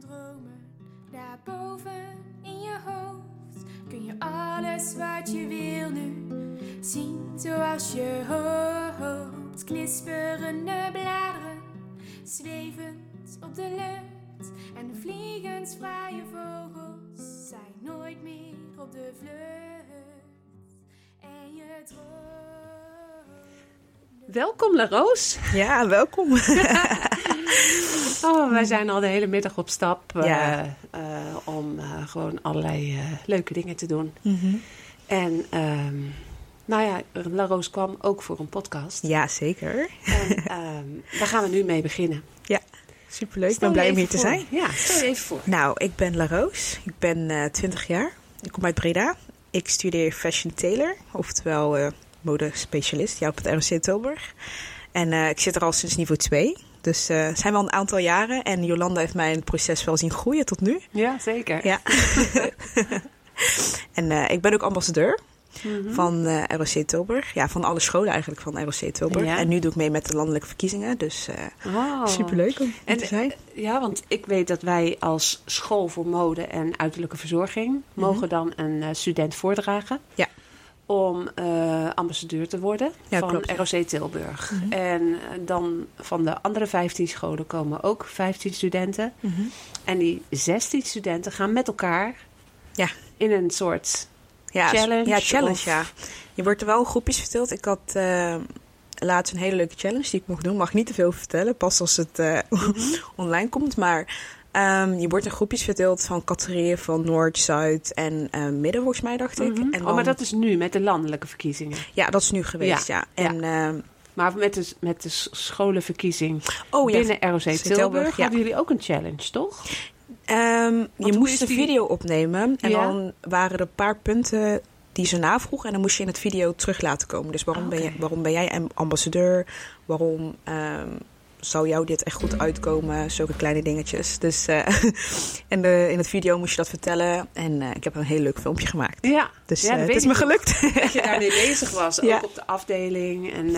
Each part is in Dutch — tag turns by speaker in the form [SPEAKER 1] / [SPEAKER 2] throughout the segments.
[SPEAKER 1] Dromen, daarboven in je hoofd kun je alles wat je wil nu zien zoals je hoopt. Knisperende bladeren, zwevend op de lucht en de vliegensvrije vogels zijn nooit meer op de vlucht. En je droomt.
[SPEAKER 2] Welkom, La Roos.
[SPEAKER 3] Ja, welkom.
[SPEAKER 2] Oh, wij zijn al de hele middag op stap eh, eh, om eh, gewoon allerlei leuke dingen te doen.
[SPEAKER 3] Mhm.
[SPEAKER 2] En ehm, nou ja, La Roos kwam ook voor een podcast.
[SPEAKER 3] Ja, zeker.
[SPEAKER 2] En ehm, daar gaan we nu mee beginnen.
[SPEAKER 3] Ja, superleuk. Ik ben blij om hier te
[SPEAKER 2] voor.
[SPEAKER 3] zijn.
[SPEAKER 2] Ja, stel je even voor.
[SPEAKER 3] Nou, ik ben La Roos. Ik ben eh 20 jaar. Ik kom uit Breda. Ik studeer fashion tailor, oftewel modespecialist, ja, op het ROC Tilburg. En ik zit er al sinds niveau 2. Dus het zijn wel een aantal jaren. En Jolanda heeft mij in het proces wel zien groeien tot nu.
[SPEAKER 2] Ja, zeker.
[SPEAKER 3] Ja. en eh, ik ben ook ambassadeur
[SPEAKER 2] Mhm.
[SPEAKER 3] van eh, ROC Tilburg. Ja, van alle scholen eigenlijk van ROC Tilburg.
[SPEAKER 2] Ja.
[SPEAKER 3] En nu doe ik mee met de landelijke verkiezingen. Dus eh
[SPEAKER 2] Oh.
[SPEAKER 3] superleuk om
[SPEAKER 2] En,
[SPEAKER 3] te zijn.
[SPEAKER 2] Ja, want ik weet dat wij als school voor mode en uiterlijke verzorging mogen dan een student voordragen.
[SPEAKER 3] Mhm. Ja.
[SPEAKER 2] Om eh, ambassadeur te worden
[SPEAKER 3] Ja,
[SPEAKER 2] van
[SPEAKER 3] klopt, ja.
[SPEAKER 2] ROC Tilburg.
[SPEAKER 3] Mhm.
[SPEAKER 2] En eh, dan van de andere 15 scholen komen ook 15 studenten.
[SPEAKER 3] Mhm.
[SPEAKER 2] En die 16 studenten gaan met elkaar
[SPEAKER 3] Ja.
[SPEAKER 2] in een soort.
[SPEAKER 3] Ja,
[SPEAKER 2] Challenge
[SPEAKER 3] Ja, challenge,
[SPEAKER 2] of-
[SPEAKER 3] ja. Je wordt er wel groepjes verdeeld. Ik had eh, laatst een hele leuke challenge die ik mocht doen. Mag niet te veel vertellen, pas als het
[SPEAKER 2] Mhm.
[SPEAKER 3] online komt. Maar ehm, je wordt in groepjes verdeeld van categorieën van Noord, Zuid en eh, Midden, volgens mij, dacht ik.
[SPEAKER 2] Mhm.
[SPEAKER 3] En
[SPEAKER 2] Oh, maar dat is nu met de landelijke verkiezingen.
[SPEAKER 3] Ja, dat is nu geweest, ja.
[SPEAKER 2] Ja,
[SPEAKER 3] En, ehm,
[SPEAKER 2] Maar met de, met de scholenverkiezing
[SPEAKER 3] oh ja,
[SPEAKER 2] binnen ROC
[SPEAKER 3] Tilburg,
[SPEAKER 2] Tilburg hadden jullie ook een challenge, toch?
[SPEAKER 3] Ehm, je moest een
[SPEAKER 2] die-
[SPEAKER 3] video opnemen en dan waren er een paar punten die ze navroeg en dan moest je in het video terug laten komen. Dus waarom, ben, je, waarom ben jij am- ambassadeur? Waarom zou jou dit echt goed uitkomen? Zulke kleine dingetjes. Dus eh, en de, in het video moest je dat vertellen en eh, ik heb een heel leuk filmpje gemaakt.
[SPEAKER 2] Ja,
[SPEAKER 3] Dus
[SPEAKER 2] Ja,
[SPEAKER 3] eh, het is me gelukt.
[SPEAKER 2] dat je daarmee bezig was,
[SPEAKER 3] Ja.
[SPEAKER 2] ook op de afdeling. En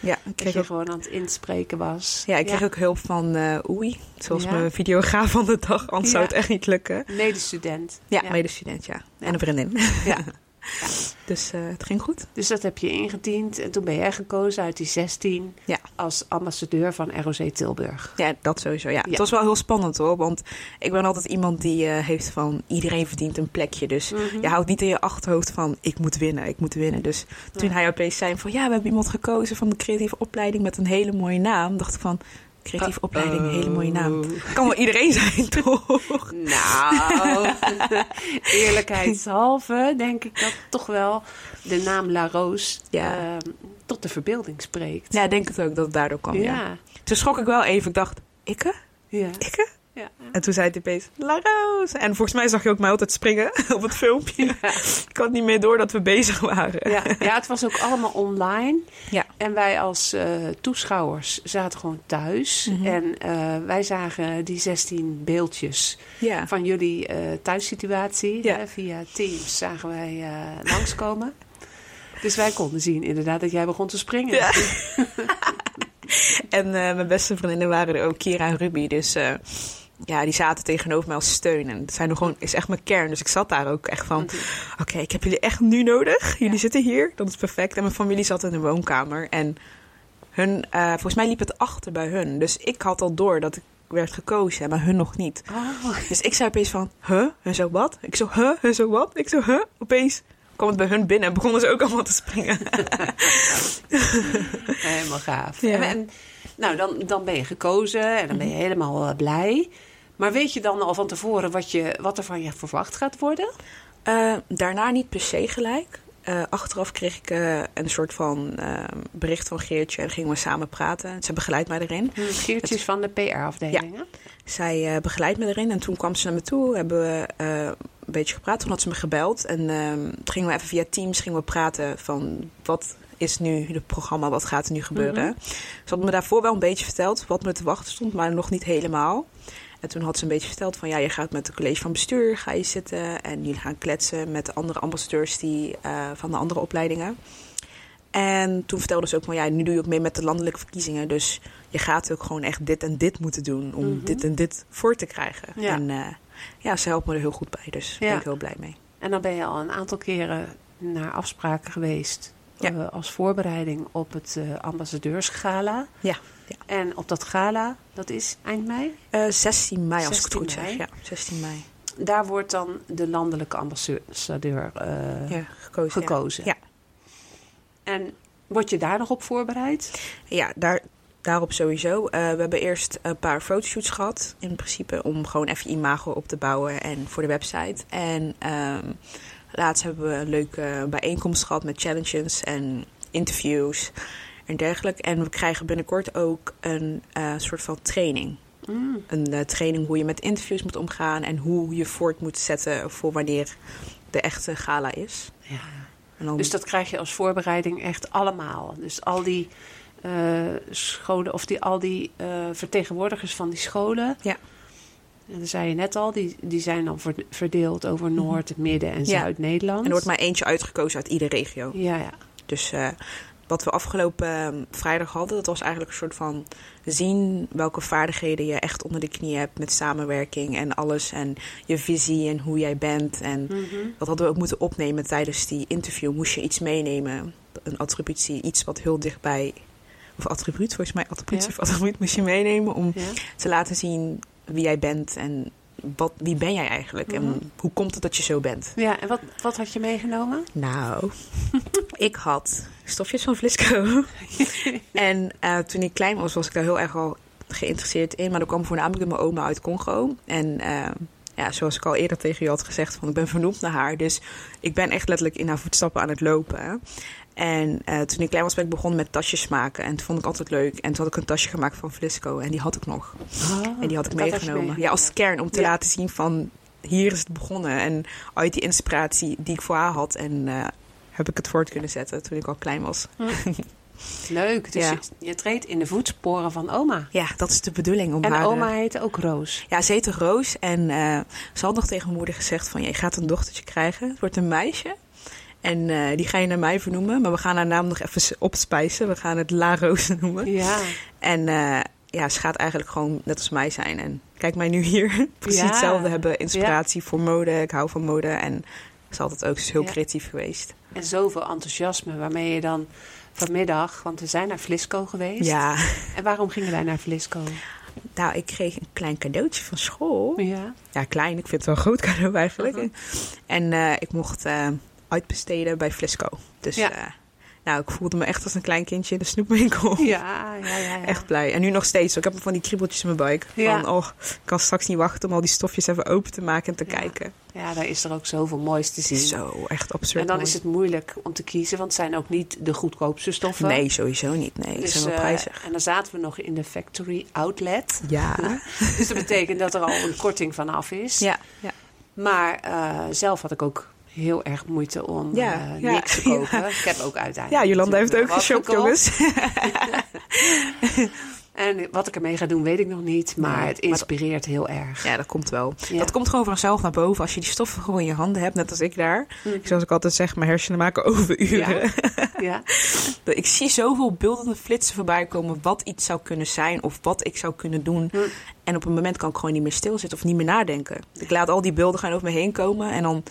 [SPEAKER 3] ja,
[SPEAKER 2] dat je
[SPEAKER 3] ook,
[SPEAKER 2] gewoon aan het inspreken was.
[SPEAKER 3] ja, ik kreeg ook hulp van Oei, zoals mijn videograaf van de dag. Anders zou het echt niet lukken.
[SPEAKER 2] Medestudent.
[SPEAKER 3] Ja, medestudent, ja. En een vriendin.
[SPEAKER 2] Ja.
[SPEAKER 3] Dus eh, het ging goed.
[SPEAKER 2] Dus dat heb je ingediend. En toen ben jij gekozen uit die 16
[SPEAKER 3] Ja.
[SPEAKER 2] als ambassadeur van ROC Tilburg.
[SPEAKER 3] Ja, dat sowieso. Ja.
[SPEAKER 2] Ja.
[SPEAKER 3] Het was wel heel spannend hoor. Want ik ben altijd iemand die eh, heeft van iedereen verdient een plekje. Dus
[SPEAKER 2] Mhm.
[SPEAKER 3] je houdt niet in je achterhoofd van ik moet winnen, ik moet winnen. Dus toen
[SPEAKER 2] Ja.
[SPEAKER 3] hij opeens zei van ja, we hebben iemand gekozen van de creatieve opleiding met een hele mooie naam. Dacht ik van creatieve opleiding, hele mooie naam.
[SPEAKER 2] Oh.
[SPEAKER 3] Kan wel iedereen zijn toch?
[SPEAKER 2] Nou, eerlijkheidshalve denk ik dat toch wel de naam La Roos
[SPEAKER 3] Ja.
[SPEAKER 2] ehm, tot de verbeelding spreekt.
[SPEAKER 3] Ja, ik denk het ook dat het daardoor kwam. Ja.
[SPEAKER 2] ja.
[SPEAKER 3] Toen schrok ik wel even. Ik dacht, ikke?
[SPEAKER 2] ja.
[SPEAKER 3] Ikke?
[SPEAKER 2] Ja.
[SPEAKER 3] En toen zei hij opeens, La Roos. En volgens mij zag je ook mij altijd springen op het filmpje.
[SPEAKER 2] Ja.
[SPEAKER 3] Ik had niet meer door dat we bezig waren.
[SPEAKER 2] Ja, ja, het was ook allemaal online.
[SPEAKER 3] Ja.
[SPEAKER 2] En wij als eh, toeschouwers zaten gewoon thuis.
[SPEAKER 3] Mhm.
[SPEAKER 2] En eh, wij zagen die 16 beeldjes
[SPEAKER 3] Ja.
[SPEAKER 2] van jullie eh, thuissituatie. Hè, via Teams zagen wij langskomen. Dus wij konden zien inderdaad dat jij begon te springen.
[SPEAKER 3] Ja. En mijn beste vriendinnen waren er ook, Kira en Ruby. Dus ja, die zaten tegenover mij als steun. En dat zijn nog gewoon, is echt mijn kern. Dus ik zat daar ook echt van,
[SPEAKER 2] Mhm.
[SPEAKER 3] oké, ik heb jullie echt nu nodig. Jullie
[SPEAKER 2] Ja.
[SPEAKER 3] zitten hier, dat is perfect. En mijn familie zat in de woonkamer. En hun, eh, volgens mij liep het achter bij hun. Dus ik had al door dat ik werd gekozen, maar hun nog niet.
[SPEAKER 2] Oh.
[SPEAKER 3] Dus ik zei opeens van, huh? En zo wat? Ik zo, huh? En zo wat? Ik zo, huh? Opeens kwam het bij hun binnen en begonnen ze ook allemaal te springen.
[SPEAKER 2] Helemaal gaaf.
[SPEAKER 3] Ja.
[SPEAKER 2] En, en, nou, dan, dan ben je gekozen en dan ben je helemaal eh, blij. Maar weet je dan al van tevoren wat, je, wat er van je verwacht gaat worden?
[SPEAKER 3] Eh, daarna niet per se gelijk. Eh, achteraf kreeg ik eh, een soort van eh, bericht van Geertje en gingen we samen praten. Ze begeleidt mij erin.
[SPEAKER 2] Geertjes van de PR-afdeling.
[SPEAKER 3] Zij begeleidt me erin en toen kwam ze naar me toe, hebben we een beetje gepraat. Toen had ze me gebeld en ehm, gingen we even via Teams gingen we praten van wat is nu het programma, wat gaat er nu gebeuren. Ze had me daarvoor wel een beetje verteld wat me te wachten stond, maar nog niet helemaal. En toen had ze een beetje verteld van ja, je gaat met het college van bestuur ga je zitten en jullie gaan kletsen met de andere ambassadeurs die, eh, van de andere opleidingen. En toen vertelde ze ook van ja, nu doe je ook mee met de landelijke verkiezingen. Dus je gaat ook gewoon echt dit en dit moeten doen om
[SPEAKER 2] Mhm.
[SPEAKER 3] dit en dit voor te krijgen.
[SPEAKER 2] Ja.
[SPEAKER 3] En eh, ja, ze helpt me er heel goed bij. Dus daar
[SPEAKER 2] Ja.
[SPEAKER 3] ben ik heel blij mee.
[SPEAKER 2] En dan ben je al een aantal keren naar afspraken geweest.
[SPEAKER 3] Ja.
[SPEAKER 2] eh, als voorbereiding op het ambassadeursgala.
[SPEAKER 3] Ja, ja.
[SPEAKER 2] En op dat gala, dat is eind mei.
[SPEAKER 3] Eh, 16 mei als ik het
[SPEAKER 2] 16
[SPEAKER 3] goed
[SPEAKER 2] mei.
[SPEAKER 3] zeg. Ja, 16 mei.
[SPEAKER 2] Daar wordt dan de landelijke ambassadeur eh,
[SPEAKER 3] Ja, gekozen. ja.
[SPEAKER 2] gekozen.
[SPEAKER 3] Ja.
[SPEAKER 2] En word je daar nog op voorbereid?
[SPEAKER 3] Ja, daar, daarop sowieso. Eh, we hebben eerst een paar fotoshoots gehad. In principe om gewoon even imago op te bouwen en voor de website. En ehm, laatst hebben we een leuke bijeenkomst gehad met challenges en interviews en dergelijke. En we krijgen binnenkort ook een eh, soort van training.
[SPEAKER 2] Mm.
[SPEAKER 3] Een eh, training hoe je met interviews moet omgaan en hoe je voort moet zetten voor wanneer de echte gala is.
[SPEAKER 2] Ja.
[SPEAKER 3] Dan,
[SPEAKER 2] Dus dat krijg je als voorbereiding echt allemaal. Dus al die eh, scholen, of die, al die vertegenwoordigers van die scholen.
[SPEAKER 3] Ja.
[SPEAKER 2] En dat zei je net al, die, die zijn dan ver- verdeeld over Noord, Midden en
[SPEAKER 3] Mhm. Ja.
[SPEAKER 2] Zuid-Nederland.
[SPEAKER 3] en er wordt maar eentje uitgekozen uit iedere regio.
[SPEAKER 2] Ja, ja.
[SPEAKER 3] Dus wat we afgelopen eh, vrijdag hadden, dat was eigenlijk een soort van zien welke vaardigheden je echt onder de knie hebt met samenwerking en alles. En je visie en hoe jij bent. En
[SPEAKER 2] Mhm.
[SPEAKER 3] dat hadden we ook moeten opnemen tijdens die interview. Moest je iets meenemen, een attributie, iets wat heel dichtbij. Of attribuut, volgens mij attributie
[SPEAKER 2] Ja.
[SPEAKER 3] of attribuut moest je meenemen om
[SPEAKER 2] ja.
[SPEAKER 3] te laten zien wie jij bent en wat, wie ben jij eigenlijk
[SPEAKER 2] Mhm.
[SPEAKER 3] en hoe komt het dat je zo bent.
[SPEAKER 2] Ja, en wat, wat had je meegenomen?
[SPEAKER 3] Nou, ik had stofjes van Flisco. en eh, toen ik klein was, was ik daar heel erg al geïnteresseerd in. Maar dat kwam voornamelijk door mijn oma uit Congo. En eh, ja, zoals ik al eerder tegen je had gezegd, van, ik ben vernoemd naar haar. Dus ik ben echt letterlijk in haar voetstappen aan het lopen. En eh, toen ik klein was, ben ik begonnen met tasjes maken. En dat vond ik altijd leuk. En toen had ik een tasje gemaakt van Flisco. En die had ik nog. en die had ik meegenomen. Ja, als kern om te
[SPEAKER 2] Ja.
[SPEAKER 3] laten zien van hier is het begonnen. En uit die inspiratie die ik voor haar had. En eh, heb ik het voort kunnen zetten toen ik al klein was.
[SPEAKER 2] Leuk, dus
[SPEAKER 3] Ja.
[SPEAKER 2] je, je treedt in de voetsporen van oma.
[SPEAKER 3] Ja, dat is de bedoeling om
[SPEAKER 2] En
[SPEAKER 3] haar...
[SPEAKER 2] oma
[SPEAKER 3] eh,
[SPEAKER 2] heette ook Roos.
[SPEAKER 3] Ja, ze heette Roos. En eh, ze had nog tegen moeder gezegd van... je gaat een dochtertje krijgen. Het wordt een meisje. En eh, die ga je naar mij vernoemen. Maar we gaan haar naam nog even opspijzen. We gaan het La Roos noemen.
[SPEAKER 2] Ja,
[SPEAKER 3] En ja, ze gaat eigenlijk gewoon net als mij zijn. En kijk mij nu hier. Precies
[SPEAKER 2] Ja.
[SPEAKER 3] hetzelfde hebben. Inspiratie voor mode. Ik hou van mode. En ze is altijd ook dus heel creatief geweest.
[SPEAKER 2] en zoveel enthousiasme waarmee je dan vanmiddag, want we zijn naar Flisco geweest.
[SPEAKER 3] Ja,
[SPEAKER 2] En waarom gingen wij naar Flisco?
[SPEAKER 3] nou, ik kreeg een klein cadeautje van school.
[SPEAKER 2] Ja.
[SPEAKER 3] Ja, klein. Ik vind het wel een groot cadeau eigenlijk.
[SPEAKER 2] Mhm.
[SPEAKER 3] En eh, ik mocht eh, uitbesteden bij Flisco. Dus
[SPEAKER 2] Ja.
[SPEAKER 3] Nou, ik voelde me echt als een klein kindje in de snoepwinkel.
[SPEAKER 2] Ja, ja, ja. ja.
[SPEAKER 3] Echt blij. En nu nog steeds. Ik heb van die kriebeltjes in mijn buik.
[SPEAKER 2] Ja.
[SPEAKER 3] Van, oh, ik kan straks niet wachten om al die stofjes even open te maken en te
[SPEAKER 2] Ja.
[SPEAKER 3] kijken.
[SPEAKER 2] Ja, daar is er ook zoveel moois te zien.
[SPEAKER 3] Zo, echt absurd
[SPEAKER 2] en dan
[SPEAKER 3] mooi.
[SPEAKER 2] is het moeilijk om te kiezen, want het zijn ook niet de goedkoopste stoffen.
[SPEAKER 3] Nee, sowieso niet. Nee, die
[SPEAKER 2] Dus,
[SPEAKER 3] zijn wel
[SPEAKER 2] eh,
[SPEAKER 3] prijzig.
[SPEAKER 2] en dan zaten we nog in de factory outlet.
[SPEAKER 3] Ja.
[SPEAKER 2] Dus dat betekent dat er al een korting vanaf is.
[SPEAKER 3] ja, ja.
[SPEAKER 2] Maar eh, zelf had ik ook heel erg moeite om
[SPEAKER 3] Ja,
[SPEAKER 2] eh,
[SPEAKER 3] ja,
[SPEAKER 2] niks te kopen. Ik heb ook uiteindelijk.
[SPEAKER 3] ja, Jolanda heeft ook geshopt,
[SPEAKER 2] gekocht.
[SPEAKER 3] jongens.
[SPEAKER 2] En wat ik ermee ga doen, weet ik nog niet. Maar
[SPEAKER 3] Nee,
[SPEAKER 2] het
[SPEAKER 3] maar-
[SPEAKER 2] inspireert heel erg.
[SPEAKER 3] Ja, dat komt wel. Dat komt gewoon vanzelf naar boven als je die stoffen gewoon in je handen hebt, net als ik daar.
[SPEAKER 2] Mhm.
[SPEAKER 3] Zoals ik altijd zeg, mijn hersenen maken overuren.
[SPEAKER 2] Ja.
[SPEAKER 3] Ik zie zoveel beeldende flitsen voorbij komen wat iets zou kunnen zijn of wat ik zou kunnen doen.
[SPEAKER 2] Hm.
[SPEAKER 3] En op een moment kan ik gewoon niet meer stilzitten of niet meer nadenken. Ik laat al die beelden gaan over me heen komen en dan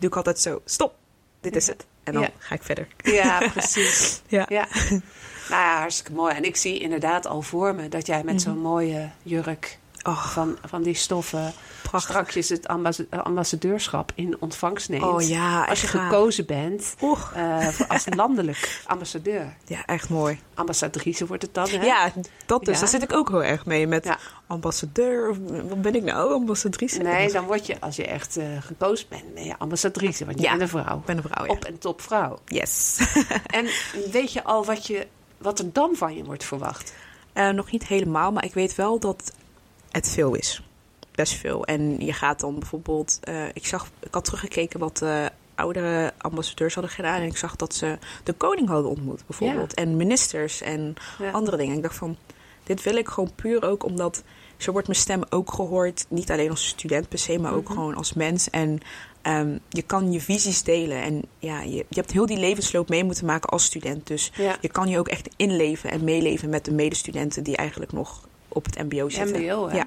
[SPEAKER 3] doe ik altijd zo, stop, dit is het. En dan
[SPEAKER 2] Ja.
[SPEAKER 3] ga ik verder.
[SPEAKER 2] ja, precies.
[SPEAKER 3] Ja.
[SPEAKER 2] Ja. Nou ja, hartstikke mooi. En ik zie inderdaad al voor me dat jij met zo'n mooie jurk
[SPEAKER 3] Oh,
[SPEAKER 2] van, van die stoffen
[SPEAKER 3] prachtig.
[SPEAKER 2] strakjes het ambassa- ambassadeurschap in ontvangst neemt.
[SPEAKER 3] Oh ja,
[SPEAKER 2] Als je
[SPEAKER 3] gaaf.
[SPEAKER 2] gekozen bent eh, als landelijk ambassadeur.
[SPEAKER 3] Ja, echt mooi.
[SPEAKER 2] Ambassadrice wordt het dan, hè?
[SPEAKER 3] Ja, dat dus.
[SPEAKER 2] Ja.
[SPEAKER 3] Daar zit ik ook heel erg mee. Met
[SPEAKER 2] Ja.
[SPEAKER 3] ambassadeur. Wat ben ik nou? Ambassadrice?
[SPEAKER 2] Nee, dan word je, als je echt eh, gekozen bent, ben je ambassadrice. Want je
[SPEAKER 3] Ja.
[SPEAKER 2] bent een vrouw.
[SPEAKER 3] Ik ben een vrouw, ja.
[SPEAKER 2] Op- en top vrouw.
[SPEAKER 3] Yes.
[SPEAKER 2] En weet je al wat, je, wat er dan van je wordt verwacht?
[SPEAKER 3] Eh, nog niet helemaal, maar ik weet wel dat het veel is. Best veel. En je gaat dan bijvoorbeeld... eh, ik, zag, ik had teruggekeken wat de oudere ambassadeurs hadden gedaan. En ik zag dat ze de koning hadden ontmoet, bijvoorbeeld. En ministers en
[SPEAKER 2] Ja.
[SPEAKER 3] andere dingen. Ik dacht van, dit wil ik gewoon puur ook omdat... Zo wordt mijn stem ook gehoord. Niet alleen als student per se, maar ook
[SPEAKER 2] Mhm.
[SPEAKER 3] gewoon als mens. En ehm, je kan je visies delen. En ja, je, je hebt heel die levensloop mee moeten maken als student. Dus
[SPEAKER 2] Ja.
[SPEAKER 3] je kan je ook echt inleven en meeleven met de medestudenten die eigenlijk nog op het MBO zitten.
[SPEAKER 2] MBO, hè?
[SPEAKER 3] Ja,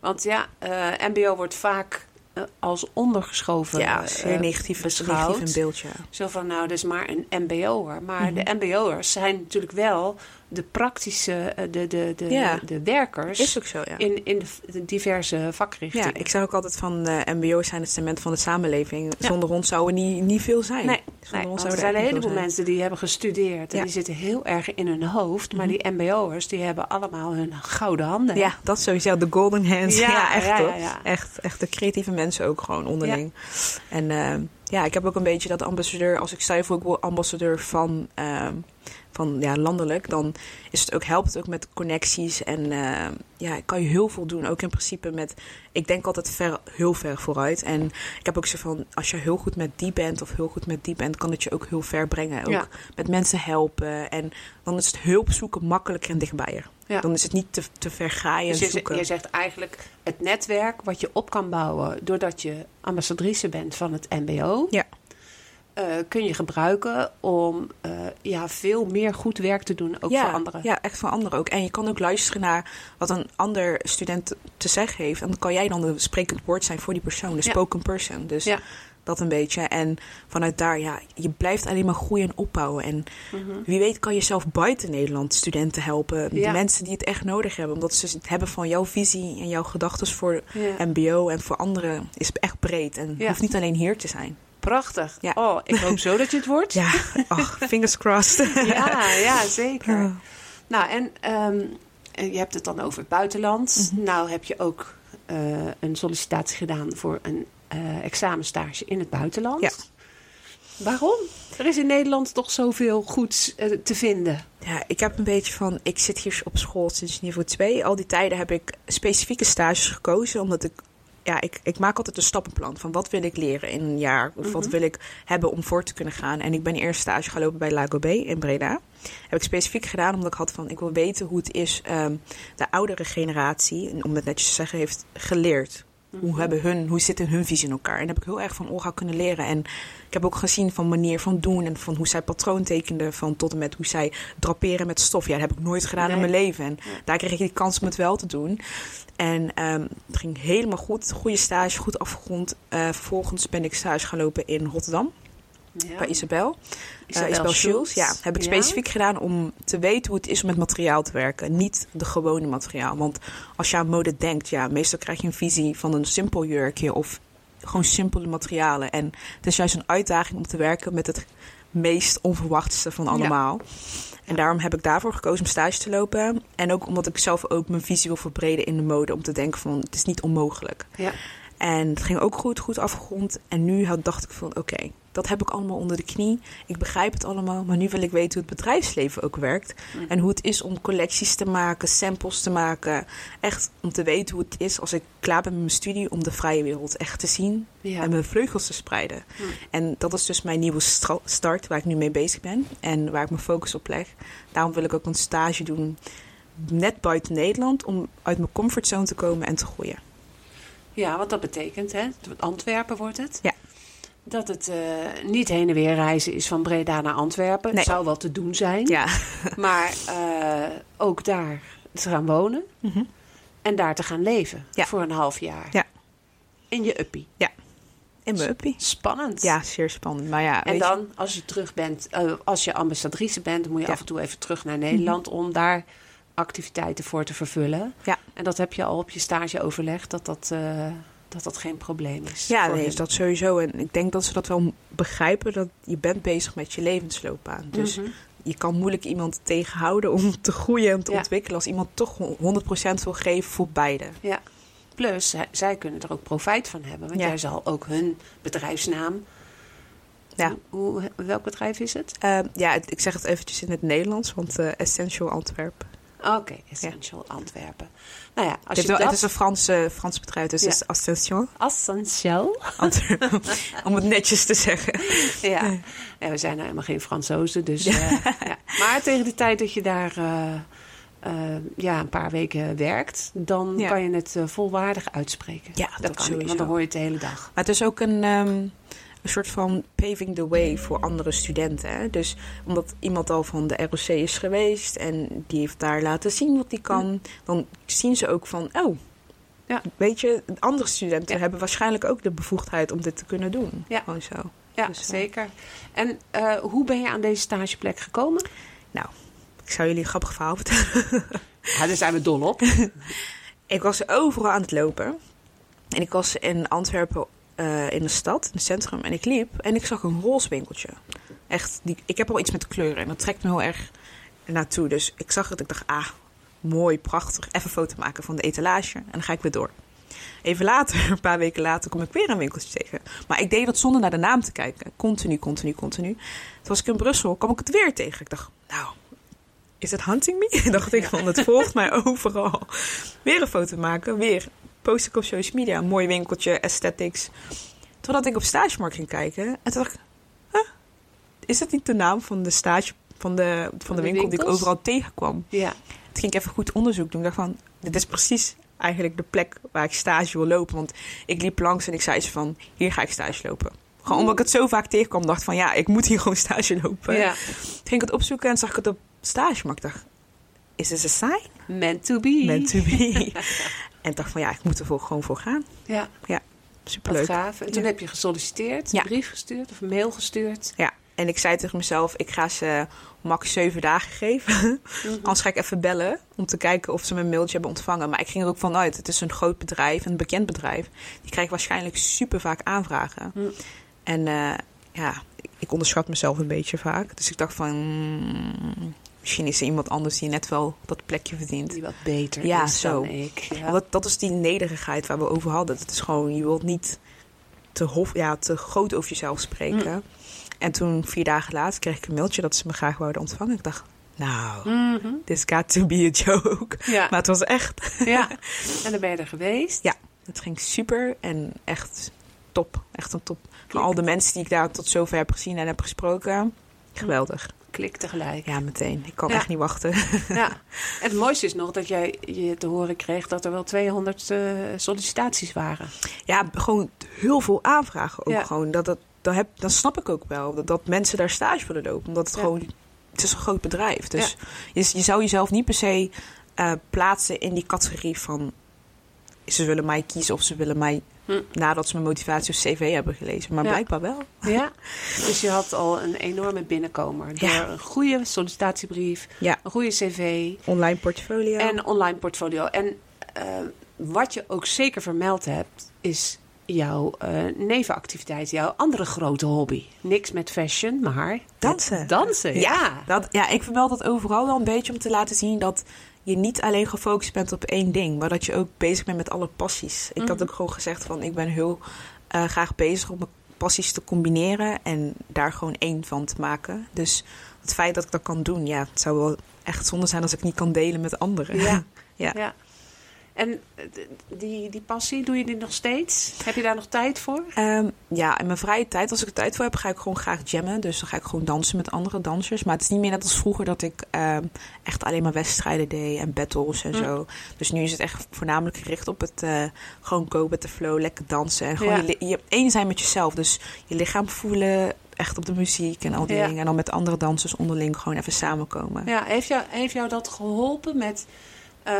[SPEAKER 2] Want ja, eh, MBO wordt vaak eh, als ondergeschoven
[SPEAKER 3] ja
[SPEAKER 2] eh,
[SPEAKER 3] zeer negatief,
[SPEAKER 2] beschouwd.
[SPEAKER 3] negatief in beeld. Ja.
[SPEAKER 2] Zo van, nou, dat is maar een MBO'er. Maar
[SPEAKER 3] Mhm.
[SPEAKER 2] de MBO'ers zijn natuurlijk wel de praktische, eh, de, de, de,
[SPEAKER 3] Ja.
[SPEAKER 2] de werkers
[SPEAKER 3] Is ook zo, ja.
[SPEAKER 2] in, in de, diverse vakrichtingen.
[SPEAKER 3] Ja, ik zeg ook altijd van eh MBO's zijn het cement van de samenleving.
[SPEAKER 2] Ja.
[SPEAKER 3] Zonder ons zou er niet, niet veel zijn.
[SPEAKER 2] Nee,
[SPEAKER 3] Zonder
[SPEAKER 2] nee,
[SPEAKER 3] ons
[SPEAKER 2] er zijn een heleboel mensen die hebben gestudeerd. En die zitten heel erg in hun hoofd. Maar
[SPEAKER 3] Mhm.
[SPEAKER 2] die MBO'ers, die hebben allemaal hun gouden handen.
[SPEAKER 3] Ja, dat sowieso. De golden hands.
[SPEAKER 2] Ja,
[SPEAKER 3] echt hoor.
[SPEAKER 2] ja.
[SPEAKER 3] Echt, echt de creatieve mensen ook gewoon onderling. En eh, ja, ik heb ook een beetje dat de ambassadeur... Als ik voor, ik word ambassadeur van, ehm, van ja, landelijk... dan is het ook, helpt het ook met connecties. En eh, ja, kan je heel veel doen. Ook in principe met... Ik denk altijd ver, heel ver vooruit. En ik heb ook zo van... Als je heel goed met die bent of heel goed met die bent... kan het je ook heel ver brengen. Ook
[SPEAKER 2] Ja.
[SPEAKER 3] met mensen helpen. En dan is het hulp zoeken makkelijker en dichtbijer.
[SPEAKER 2] Ja.
[SPEAKER 3] Dan is het niet te, te ver graaien en
[SPEAKER 2] Dus je,
[SPEAKER 3] zoeken.
[SPEAKER 2] je zegt eigenlijk het netwerk wat je op kan bouwen doordat je ambassadrice bent van het MBO.
[SPEAKER 3] Ja.
[SPEAKER 2] Eh, kun je gebruiken om eh, ja, veel meer goed werk te doen, ook
[SPEAKER 3] ja,
[SPEAKER 2] voor anderen.
[SPEAKER 3] Ja, echt voor anderen ook. En je kan ook luisteren naar wat een ander student te zeggen heeft. En dan kan jij dan de sprekend woord zijn voor die persoon, de
[SPEAKER 2] Ja.
[SPEAKER 3] spoken person. Dus
[SPEAKER 2] Ja.
[SPEAKER 3] dat een beetje. En vanuit daar, ja, je blijft alleen maar groeien en opbouwen. En
[SPEAKER 2] Mhm.
[SPEAKER 3] wie weet kan je zelf buiten Nederland studenten helpen. De mensen die het echt nodig hebben. Omdat ze het hebben van jouw visie en jouw gedachten voor. MBO en voor anderen is echt breed. En hoeft niet alleen hier te zijn.
[SPEAKER 2] Prachtig.
[SPEAKER 3] Ja.
[SPEAKER 2] Oh, ik hoop zo dat je het wordt.
[SPEAKER 3] Ja, ach, fingers crossed.
[SPEAKER 2] ja, ja, zeker.
[SPEAKER 3] Ja.
[SPEAKER 2] Nou, en ehm, je hebt het dan over het buitenland.
[SPEAKER 3] Mhm.
[SPEAKER 2] Nou heb je ook eh, een sollicitatie gedaan voor een eh examenstage in het buitenland.
[SPEAKER 3] Ja.
[SPEAKER 2] Waarom? Er is in Nederland toch zoveel goeds eh, te vinden.
[SPEAKER 3] Ja, ik heb een beetje van, ik zit hier op school sinds niveau 2. Al die tijden heb ik specifieke stages gekozen, omdat ik, ja, ik, ik maak altijd een stappenplan van wat wil ik leren in een jaar, of wat
[SPEAKER 2] Mhm.
[SPEAKER 3] wil ik hebben om voor te kunnen gaan. En ik ben eerst stage gaan lopen bij Lago B in Breda. Heb ik specifiek gedaan omdat ik had van, ik wil weten hoe het is, ehm, de oudere generatie, en om het netjes te zeggen, heeft geleerd. Hoe, hebben hun, hoe zit hun visie in elkaar? En daar heb ik heel erg van Olga kunnen leren. En ik heb ook gezien van manier van doen en van hoe zij patroon tekende, van tot en met hoe zij draperen met stof. Ja, dat heb ik nooit gedaan
[SPEAKER 2] Nee.
[SPEAKER 3] in mijn leven. En
[SPEAKER 2] Ja.
[SPEAKER 3] daar kreeg ik die kans om het wel te doen. En ehm, het ging helemaal goed. Goede stage, goed afgerond. Eh, vervolgens ben ik stage gaan lopen in Rotterdam
[SPEAKER 2] Ja.
[SPEAKER 3] bij Isabel.
[SPEAKER 2] Isabel
[SPEAKER 3] Eh, Isabel. Schulz. Ja, heb ik
[SPEAKER 2] Ja.
[SPEAKER 3] specifiek gedaan om te weten hoe het is om met materiaal te werken. Niet de gewone materiaal. Want als je aan mode denkt, ja, meestal krijg je een visie van een simpel jurkje of gewoon simpele materialen. En het is juist een uitdaging om te werken met het meest onverwachtste van allemaal. En daarom heb ik daarvoor gekozen om stage te lopen. En ook omdat ik zelf ook mijn visie wil verbreden in de mode. Om te denken van, het is niet onmogelijk.
[SPEAKER 2] Ja.
[SPEAKER 3] En het ging ook goed, goed afgerond. En nu had, dacht ik van, oké, dat heb ik allemaal onder de knie. Ik begrijp het allemaal, maar nu wil ik weten hoe het bedrijfsleven ook werkt.
[SPEAKER 2] Mm.
[SPEAKER 3] En hoe het is om collecties te maken, samples te maken. Echt om te weten hoe het is als ik klaar ben met mijn studie... om de vrije wereld echt te zien
[SPEAKER 2] Ja.
[SPEAKER 3] en mijn vleugels te spreiden.
[SPEAKER 2] Mm.
[SPEAKER 3] En dat is dus mijn nieuwe start waar ik nu mee bezig ben. En waar ik mijn focus op leg. Daarom wil ik ook een stage doen net buiten Nederland... om uit mijn comfortzone te komen en te groeien.
[SPEAKER 2] ja, wat dat betekent, hè? Antwerpen wordt het.
[SPEAKER 3] Ja.
[SPEAKER 2] Dat het eh, niet heen en weer reizen is van Breda naar Antwerpen.
[SPEAKER 3] Nee.
[SPEAKER 2] Zou wel te doen zijn.
[SPEAKER 3] Ja.
[SPEAKER 2] Maar eh, ook daar te gaan wonen
[SPEAKER 3] Mhm.
[SPEAKER 2] en daar te gaan leven
[SPEAKER 3] Ja.
[SPEAKER 2] voor een half jaar.
[SPEAKER 3] Ja.
[SPEAKER 2] In je uppie.
[SPEAKER 3] Ja. In mijn uppie.
[SPEAKER 2] Spannend.
[SPEAKER 3] Ja, zeer spannend. Maar ja,
[SPEAKER 2] En
[SPEAKER 3] je-
[SPEAKER 2] dan, als je terug bent, eh, als je ambassadrice bent, dan moet je
[SPEAKER 3] Ja.
[SPEAKER 2] af en toe even terug naar Nederland om daar activiteiten voor te vervullen.
[SPEAKER 3] Ja.
[SPEAKER 2] En dat heb je al op je stage overlegd, dat dat, dat, dat geen probleem is.
[SPEAKER 3] Ja, nee, is dat sowieso. En ik denk dat ze dat wel begrijpen, dat je bent bezig met je levensloopbaan. Dus
[SPEAKER 2] Mhm.
[SPEAKER 3] je kan moeilijk iemand tegenhouden om te groeien en te
[SPEAKER 2] Ja.
[SPEAKER 3] ontwikkelen als iemand toch 100% wil geven voor beide.
[SPEAKER 2] Ja. Plus, zij, zij kunnen er ook profijt van hebben. Want
[SPEAKER 3] Ja.
[SPEAKER 2] jij zal ook hun bedrijfsnaam...
[SPEAKER 3] Ja.
[SPEAKER 2] Hoe, welk bedrijf is het?
[SPEAKER 3] Eh, ja, ik zeg het eventjes in het Nederlands, want eh, Essential Antwerpen.
[SPEAKER 2] Oké, Essential Antwerpen. Nou ja, als
[SPEAKER 3] Het,
[SPEAKER 2] je
[SPEAKER 3] is wel-
[SPEAKER 2] dat...
[SPEAKER 3] het is een Frans, Frans bedrijf, dus
[SPEAKER 2] Ja.
[SPEAKER 3] het is Essential. Antwerpen. om het netjes te zeggen.
[SPEAKER 2] Ja. ja, we zijn nou helemaal geen Fransozen, dus... eh, ja. Maar tegen de tijd dat je daar eh, eh, ja, een paar weken werkt... dan kan je het volwaardig uitspreken.
[SPEAKER 3] Ja,
[SPEAKER 2] dat,
[SPEAKER 3] dat
[SPEAKER 2] kan want dan hoor je het de hele dag.
[SPEAKER 3] Maar het is ook een, ehm, een soort van paving the way voor andere studenten. Hè? Dus omdat iemand al van de ROC is geweest en die heeft daar laten zien wat die kan, dan zien ze ook van, oh,
[SPEAKER 2] Ja.
[SPEAKER 3] weet je, andere studenten
[SPEAKER 2] Ja.
[SPEAKER 3] hebben waarschijnlijk ook de bevoegdheid om dit te kunnen doen.
[SPEAKER 2] Ja.
[SPEAKER 3] Gewoon zo.
[SPEAKER 2] Ja,
[SPEAKER 3] Dus, eh,
[SPEAKER 2] zeker. En eh, hoe ben je aan deze stageplek gekomen?
[SPEAKER 3] Ik zou jullie een grappig verhaal vertellen.
[SPEAKER 2] Ja, daar zijn we dol op.
[SPEAKER 3] Ik was overal aan het lopen. En ik was in Antwerpen eh, in de stad, in het centrum. En ik liep en ik zag een roze winkeltje. Echt, die, ik heb al iets met kleuren en dat trekt me heel erg naartoe. Dus ik zag het, ik dacht, ah, mooi, prachtig. Even een foto maken van de etalage en dan ga ik weer door. Even later, een paar weken later, kom ik weer een winkeltje tegen. Maar ik deed dat zonder naar de naam te kijken. Continu, continu, continu. Toen was ik in Brussel, kwam ik het weer tegen. Ik dacht, nou, is het hunting me? dacht ik, van het volgt mij overal. Weer een foto maken, weer post ik op social media. Een mooi winkeltje, aesthetics. Totdat ik op stagemarkt ging kijken. En toen dacht ik, huh? is dat niet de naam van de stage van de, van de,
[SPEAKER 2] de
[SPEAKER 3] winkel die ik overal tegenkwam?
[SPEAKER 2] Ja,
[SPEAKER 3] Toen ging ik even goed onderzoek doen. Ik dacht van, dit is precies eigenlijk de plek waar ik stage wil lopen. Want ik liep langs en ik zei ze van, hier ga ik stage lopen. Gewoon omdat ik het zo vaak tegenkwam, dacht van, ja, ik moet hier gewoon stage lopen.
[SPEAKER 2] ja.
[SPEAKER 3] Toen ging ik het opzoeken en zag ik het op stage. Maar ik dacht, is this a sign?
[SPEAKER 2] meant to be.
[SPEAKER 3] Meant to be. en ik dacht van, ja, ik moet er voor, gewoon voor gaan.
[SPEAKER 2] Ja, wat
[SPEAKER 3] Superleuk.
[SPEAKER 2] gaaf. En toen
[SPEAKER 3] Ja.
[SPEAKER 2] heb je gesolliciteerd,
[SPEAKER 3] Ja.
[SPEAKER 2] een brief gestuurd of een mail gestuurd.
[SPEAKER 3] Ja, en ik zei tegen mezelf, ik ga ze max zeven dagen geven.
[SPEAKER 2] Mhm.
[SPEAKER 3] Anders ga ik even bellen om te kijken of ze mijn mailtje hebben ontvangen. Maar ik ging er ook vanuit, het is een groot bedrijf, een bekend bedrijf. Die krijgt waarschijnlijk super vaak aanvragen.
[SPEAKER 2] Hm.
[SPEAKER 3] En eh, ja, ik- ik onderschat mezelf een beetje vaak. Dus ik dacht van, mm, misschien is er iemand anders die net wel dat plekje verdient.
[SPEAKER 2] Die wat beter
[SPEAKER 3] Ja,
[SPEAKER 2] is
[SPEAKER 3] zo.
[SPEAKER 2] dan ik. Ja.
[SPEAKER 3] Want dat, dat is die nederigheid waar we over hadden. Het is gewoon, je wilt niet te, hof, ja, te groot over jezelf spreken.
[SPEAKER 2] Mm.
[SPEAKER 3] En toen, vier dagen later, kreeg ik een mailtje dat ze me graag wouden ontvangen. Ik dacht, nou,
[SPEAKER 2] Mhm.
[SPEAKER 3] this got to be a joke.
[SPEAKER 2] Ja.
[SPEAKER 3] Maar het was echt.
[SPEAKER 2] ja. En dan ben je er geweest.
[SPEAKER 3] Ja. Het ging super en echt top. Echt een top. Van al de mensen die ik daar tot zover heb gezien en heb gesproken. Geweldig.
[SPEAKER 2] Klik tegelijk.
[SPEAKER 3] Ja, meteen. Ik kan
[SPEAKER 2] Ja.
[SPEAKER 3] echt niet wachten.
[SPEAKER 2] Ja. En het mooiste is nog dat jij je te horen kreeg dat er wel 200 eh, sollicitaties waren.
[SPEAKER 3] Ja, gewoon heel veel aanvragen ook
[SPEAKER 2] Ja.
[SPEAKER 3] gewoon. Dat, dat, dat, heb, dat snap ik ook wel. Dat, dat mensen daar stage willen lopen. Omdat het
[SPEAKER 2] Ja.
[SPEAKER 3] gewoon... Het is een groot bedrijf. Dus je, je zou jezelf niet per se eh, plaatsen in die categorie van... Ze willen mij kiezen of ze willen mij...
[SPEAKER 2] Hm.
[SPEAKER 3] Nadat ze mijn motivatie of cv hebben gelezen. Maar
[SPEAKER 2] Ja.
[SPEAKER 3] blijkbaar wel.
[SPEAKER 2] Ja. Dus je had al een enorme binnenkomer. Door
[SPEAKER 3] Ja.
[SPEAKER 2] een goede sollicitatiebrief,
[SPEAKER 3] Ja.
[SPEAKER 2] een goede cv
[SPEAKER 3] Online portfolio.
[SPEAKER 2] en online portfolio. En eh, wat je ook zeker vermeld hebt, is jouw eh, nevenactiviteit, jouw andere grote hobby. Niks met fashion, maar
[SPEAKER 3] Dansen.
[SPEAKER 2] Dansen, ja.
[SPEAKER 3] Dat, ja, ik vermeld dat overal wel een beetje om te laten zien dat je niet alleen gefocust bent op één ding, maar dat je ook bezig bent met alle passies. Ik had
[SPEAKER 2] Mhm.
[SPEAKER 3] ook gewoon gezegd van ik ben heel eh, graag bezig om mijn passies te combineren en daar gewoon één van te maken. Dus het feit dat ik dat kan doen, ja, het zou wel echt zonde zijn als ik niet kan delen met anderen.
[SPEAKER 2] Ja.
[SPEAKER 3] Ja.
[SPEAKER 2] ja. En eh, die, die passie, doe je die nog steeds? Heb je daar nog tijd voor?
[SPEAKER 3] Ehm, ja, in mijn vrije tijd, als ik er tijd voor heb, ga ik gewoon graag jammen. Dus dan ga ik gewoon dansen met andere dansers. Maar het is niet meer net als vroeger dat ik ehm, echt alleen maar wedstrijden deed en battles en
[SPEAKER 2] Mm.
[SPEAKER 3] zo. Dus nu is het echt voornamelijk gericht op het eh, gewoon go with the flow, lekker dansen. En gewoon
[SPEAKER 2] Ja.
[SPEAKER 3] je, één zijn met jezelf. Dus je lichaam voelen, echt op de muziek en al die
[SPEAKER 2] Ja.
[SPEAKER 3] dingen. En dan met andere dansers onderling gewoon even samenkomen.
[SPEAKER 2] Ja, heeft jou, heeft jou dat geholpen met eh,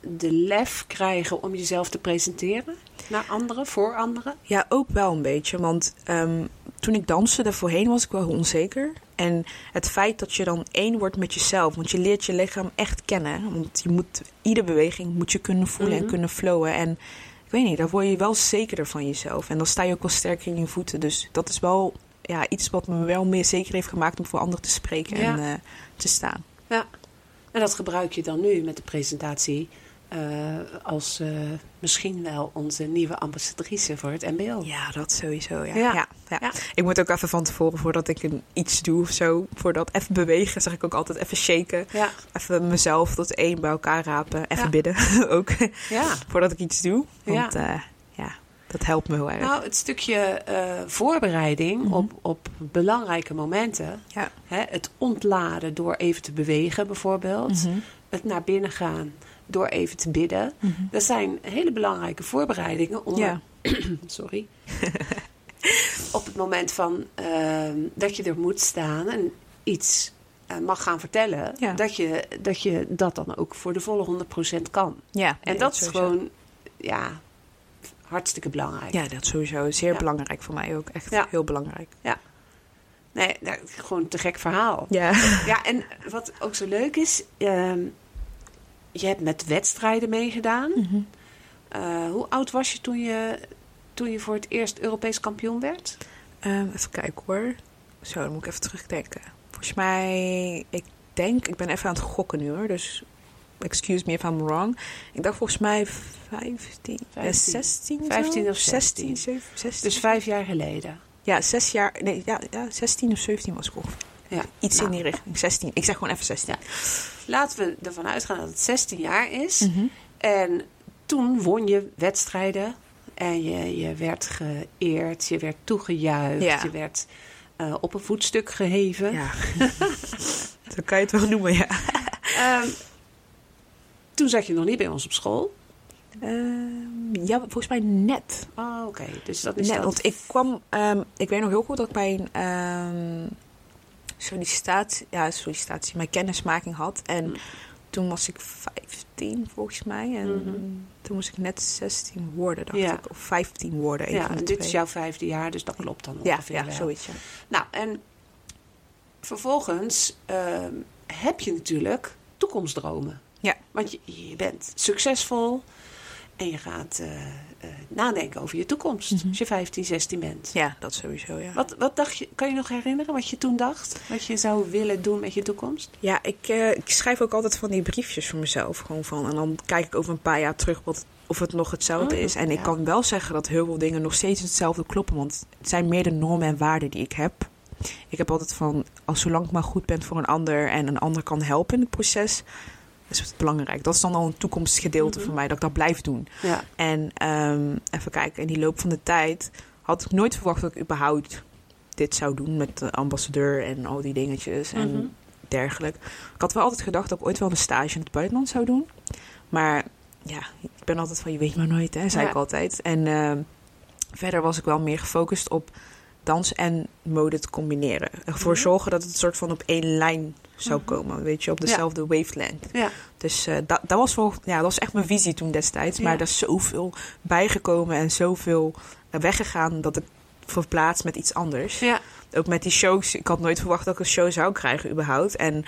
[SPEAKER 2] de lef krijgen om jezelf te presenteren naar anderen, voor anderen?
[SPEAKER 3] Ja, ook wel een beetje. Want ehm, toen ik danste, daarvoorheen was ik wel heel onzeker. En het feit dat je dan één wordt met jezelf, want je leert je lichaam echt kennen. Want je moet, iedere beweging moet je kunnen voelen en
[SPEAKER 2] Mhm.
[SPEAKER 3] kunnen flowen. En ik weet niet, daar word je wel zekerder van jezelf. En dan sta je ook wel sterker in je voeten. Dus dat is wel ja, iets wat me wel meer zeker heeft gemaakt om voor anderen te spreken
[SPEAKER 2] Ja.
[SPEAKER 3] en eh, te staan.
[SPEAKER 2] Ja. En dat gebruik je dan nu met de presentatie eh, als eh, misschien wel onze nieuwe ambassadrice voor het MBO.
[SPEAKER 3] Ja, dat sowieso. Ja.
[SPEAKER 2] Ja.
[SPEAKER 3] Ja. Ja,
[SPEAKER 2] Ja.
[SPEAKER 3] Ik moet ook even van tevoren, voordat ik een, iets doe of zo, voordat even bewegen, zeg ik ook altijd even shaken.
[SPEAKER 2] Ja,
[SPEAKER 3] Even mezelf tot één bij elkaar rapen. Even bidden ook.
[SPEAKER 2] ja.
[SPEAKER 3] voordat ik iets doe. Want ja, ja dat helpt me heel erg.
[SPEAKER 2] Nou, het stukje eh, voorbereiding
[SPEAKER 3] Mhm.
[SPEAKER 2] op, op belangrijke momenten.
[SPEAKER 3] ja.
[SPEAKER 2] Hè, het ontladen door even te bewegen bijvoorbeeld.
[SPEAKER 3] Mhm.
[SPEAKER 2] Het naar binnen gaan door even te bidden.
[SPEAKER 3] Mhm.
[SPEAKER 2] Dat zijn hele belangrijke voorbereidingen om
[SPEAKER 3] Ja.
[SPEAKER 2] sorry. op het moment van ehm, dat je er moet staan en iets eh, mag gaan vertellen,
[SPEAKER 3] Ja.
[SPEAKER 2] dat, je, dat je dat dan ook voor de volle 100% kan.
[SPEAKER 3] ja.
[SPEAKER 2] En dat is
[SPEAKER 3] sowieso.
[SPEAKER 2] gewoon ja, hartstikke belangrijk.
[SPEAKER 3] Ja, dat sowieso. Zeer
[SPEAKER 2] Ja.
[SPEAKER 3] belangrijk voor mij ook. Echt
[SPEAKER 2] Ja.
[SPEAKER 3] heel belangrijk.
[SPEAKER 2] Nee, nou, gewoon een te gek verhaal.
[SPEAKER 3] Ja.
[SPEAKER 2] Ja, en wat ook zo leuk is, ehm, je hebt met wedstrijden meegedaan.
[SPEAKER 3] Mhm.
[SPEAKER 2] Eh, hoe oud was je toen, je toen je voor het eerst Europees kampioen werd?
[SPEAKER 3] Ehm, even kijken hoor. Zo, dan moet ik even terugdenken. Volgens mij, ik denk, ik ben even aan het gokken nu hoor. Dus excuse me if I'm wrong. Ik dacht volgens mij 15, eh,
[SPEAKER 2] 15.
[SPEAKER 3] 16 zo?
[SPEAKER 2] 15 of
[SPEAKER 3] 16,
[SPEAKER 2] 16.
[SPEAKER 3] 7, 16.
[SPEAKER 2] Dus vijf jaar geleden.
[SPEAKER 3] Ja, zes jaar. Nee, ja, ja, 16 of 17 was ik ongeveer.
[SPEAKER 2] Ja.
[SPEAKER 3] Iets
[SPEAKER 2] Nou,
[SPEAKER 3] in die richting. 16. Ik zeg gewoon even 16.
[SPEAKER 2] Laten we ervan uitgaan dat het 16 jaar is.
[SPEAKER 3] Mhm.
[SPEAKER 2] En toen won je wedstrijden. En je, je werd geëerd, je werd toegejuicht,
[SPEAKER 3] Ja.
[SPEAKER 2] je werd eh, op een voetstuk geheven.
[SPEAKER 3] Ja. Zo kan je het wel noemen, ja.
[SPEAKER 2] Ehm, toen zat je nog niet bij ons op school.
[SPEAKER 3] Ehm, ja, volgens mij net.
[SPEAKER 2] Oh, oké. Dus dat is
[SPEAKER 3] net want ik kwam... ehm, ik weet nog heel goed dat ik bij een sollicitatie... Ja, sollicitatie. Mijn kennismaking had. En
[SPEAKER 2] Mm.
[SPEAKER 3] toen was ik 15 volgens mij. En
[SPEAKER 2] Mhm.
[SPEAKER 3] toen moest ik net 16 worden, dacht
[SPEAKER 2] Ja.
[SPEAKER 3] ik. Of 15 worden.
[SPEAKER 2] Ja, en dit
[SPEAKER 3] twee.
[SPEAKER 2] is jouw vijfde jaar, dus dat klopt dan
[SPEAKER 3] Ja,
[SPEAKER 2] ongeveer
[SPEAKER 3] ja
[SPEAKER 2] wel.
[SPEAKER 3] zoiets. Ja.
[SPEAKER 2] Nou, en vervolgens ehm, heb je natuurlijk toekomstdromen.
[SPEAKER 3] Ja.
[SPEAKER 2] Want je, je bent succesvol en je gaat eh, eh, nadenken over je toekomst
[SPEAKER 3] Mhm.
[SPEAKER 2] als je 15, 16 bent.
[SPEAKER 3] ja, dat sowieso, ja.
[SPEAKER 2] Wat, wat dacht je, kan je nog herinneren wat je toen dacht? Wat je zou willen doen met je toekomst?
[SPEAKER 3] Ja, ik, eh, ik schrijf ook altijd van die briefjes voor mezelf. Gewoon van, en dan kijk ik over een paar jaar terug wat, of het nog hetzelfde
[SPEAKER 2] Oh,
[SPEAKER 3] is. En ik kan wel zeggen dat heel veel dingen nog steeds hetzelfde kloppen. Want het zijn meer de normen en waarden die ik heb. Ik heb altijd van, als zolang ik maar goed ben voor een ander en een ander kan helpen in het proces, is het belangrijk. Dat is dan al een toekomstgedeelte
[SPEAKER 2] Mhm.
[SPEAKER 3] voor mij, dat ik dat blijf doen.
[SPEAKER 2] Ja.
[SPEAKER 3] En ehm, even kijken, in die loop van de tijd had ik nooit verwacht dat ik überhaupt dit zou doen met de ambassadeur en al die dingetjes en
[SPEAKER 2] Mhm.
[SPEAKER 3] dergelijke. Ik had wel altijd gedacht dat ik ooit wel een stage in het buitenland zou doen. Maar ja, ik ben altijd van je weet maar nooit, hè, zei
[SPEAKER 2] Ja.
[SPEAKER 3] ik altijd. En ehm, verder was ik wel meer gefocust op dans en mode te combineren. Ervoor
[SPEAKER 2] Mhm.
[SPEAKER 3] zorgen dat het soort van op één lijn zou
[SPEAKER 2] Mhm.
[SPEAKER 3] komen, weet je, op dezelfde wavelength.
[SPEAKER 2] Ja.
[SPEAKER 3] Dus eh, dat, dat, was wel, ja, dat was echt mijn visie toen destijds. Maar
[SPEAKER 2] Ja.
[SPEAKER 3] er is zoveel bijgekomen en zoveel weggegaan dat ik verplaats met iets anders.
[SPEAKER 2] Ja.
[SPEAKER 3] Ook met die shows. Ik had nooit verwacht dat ik een show zou krijgen überhaupt. En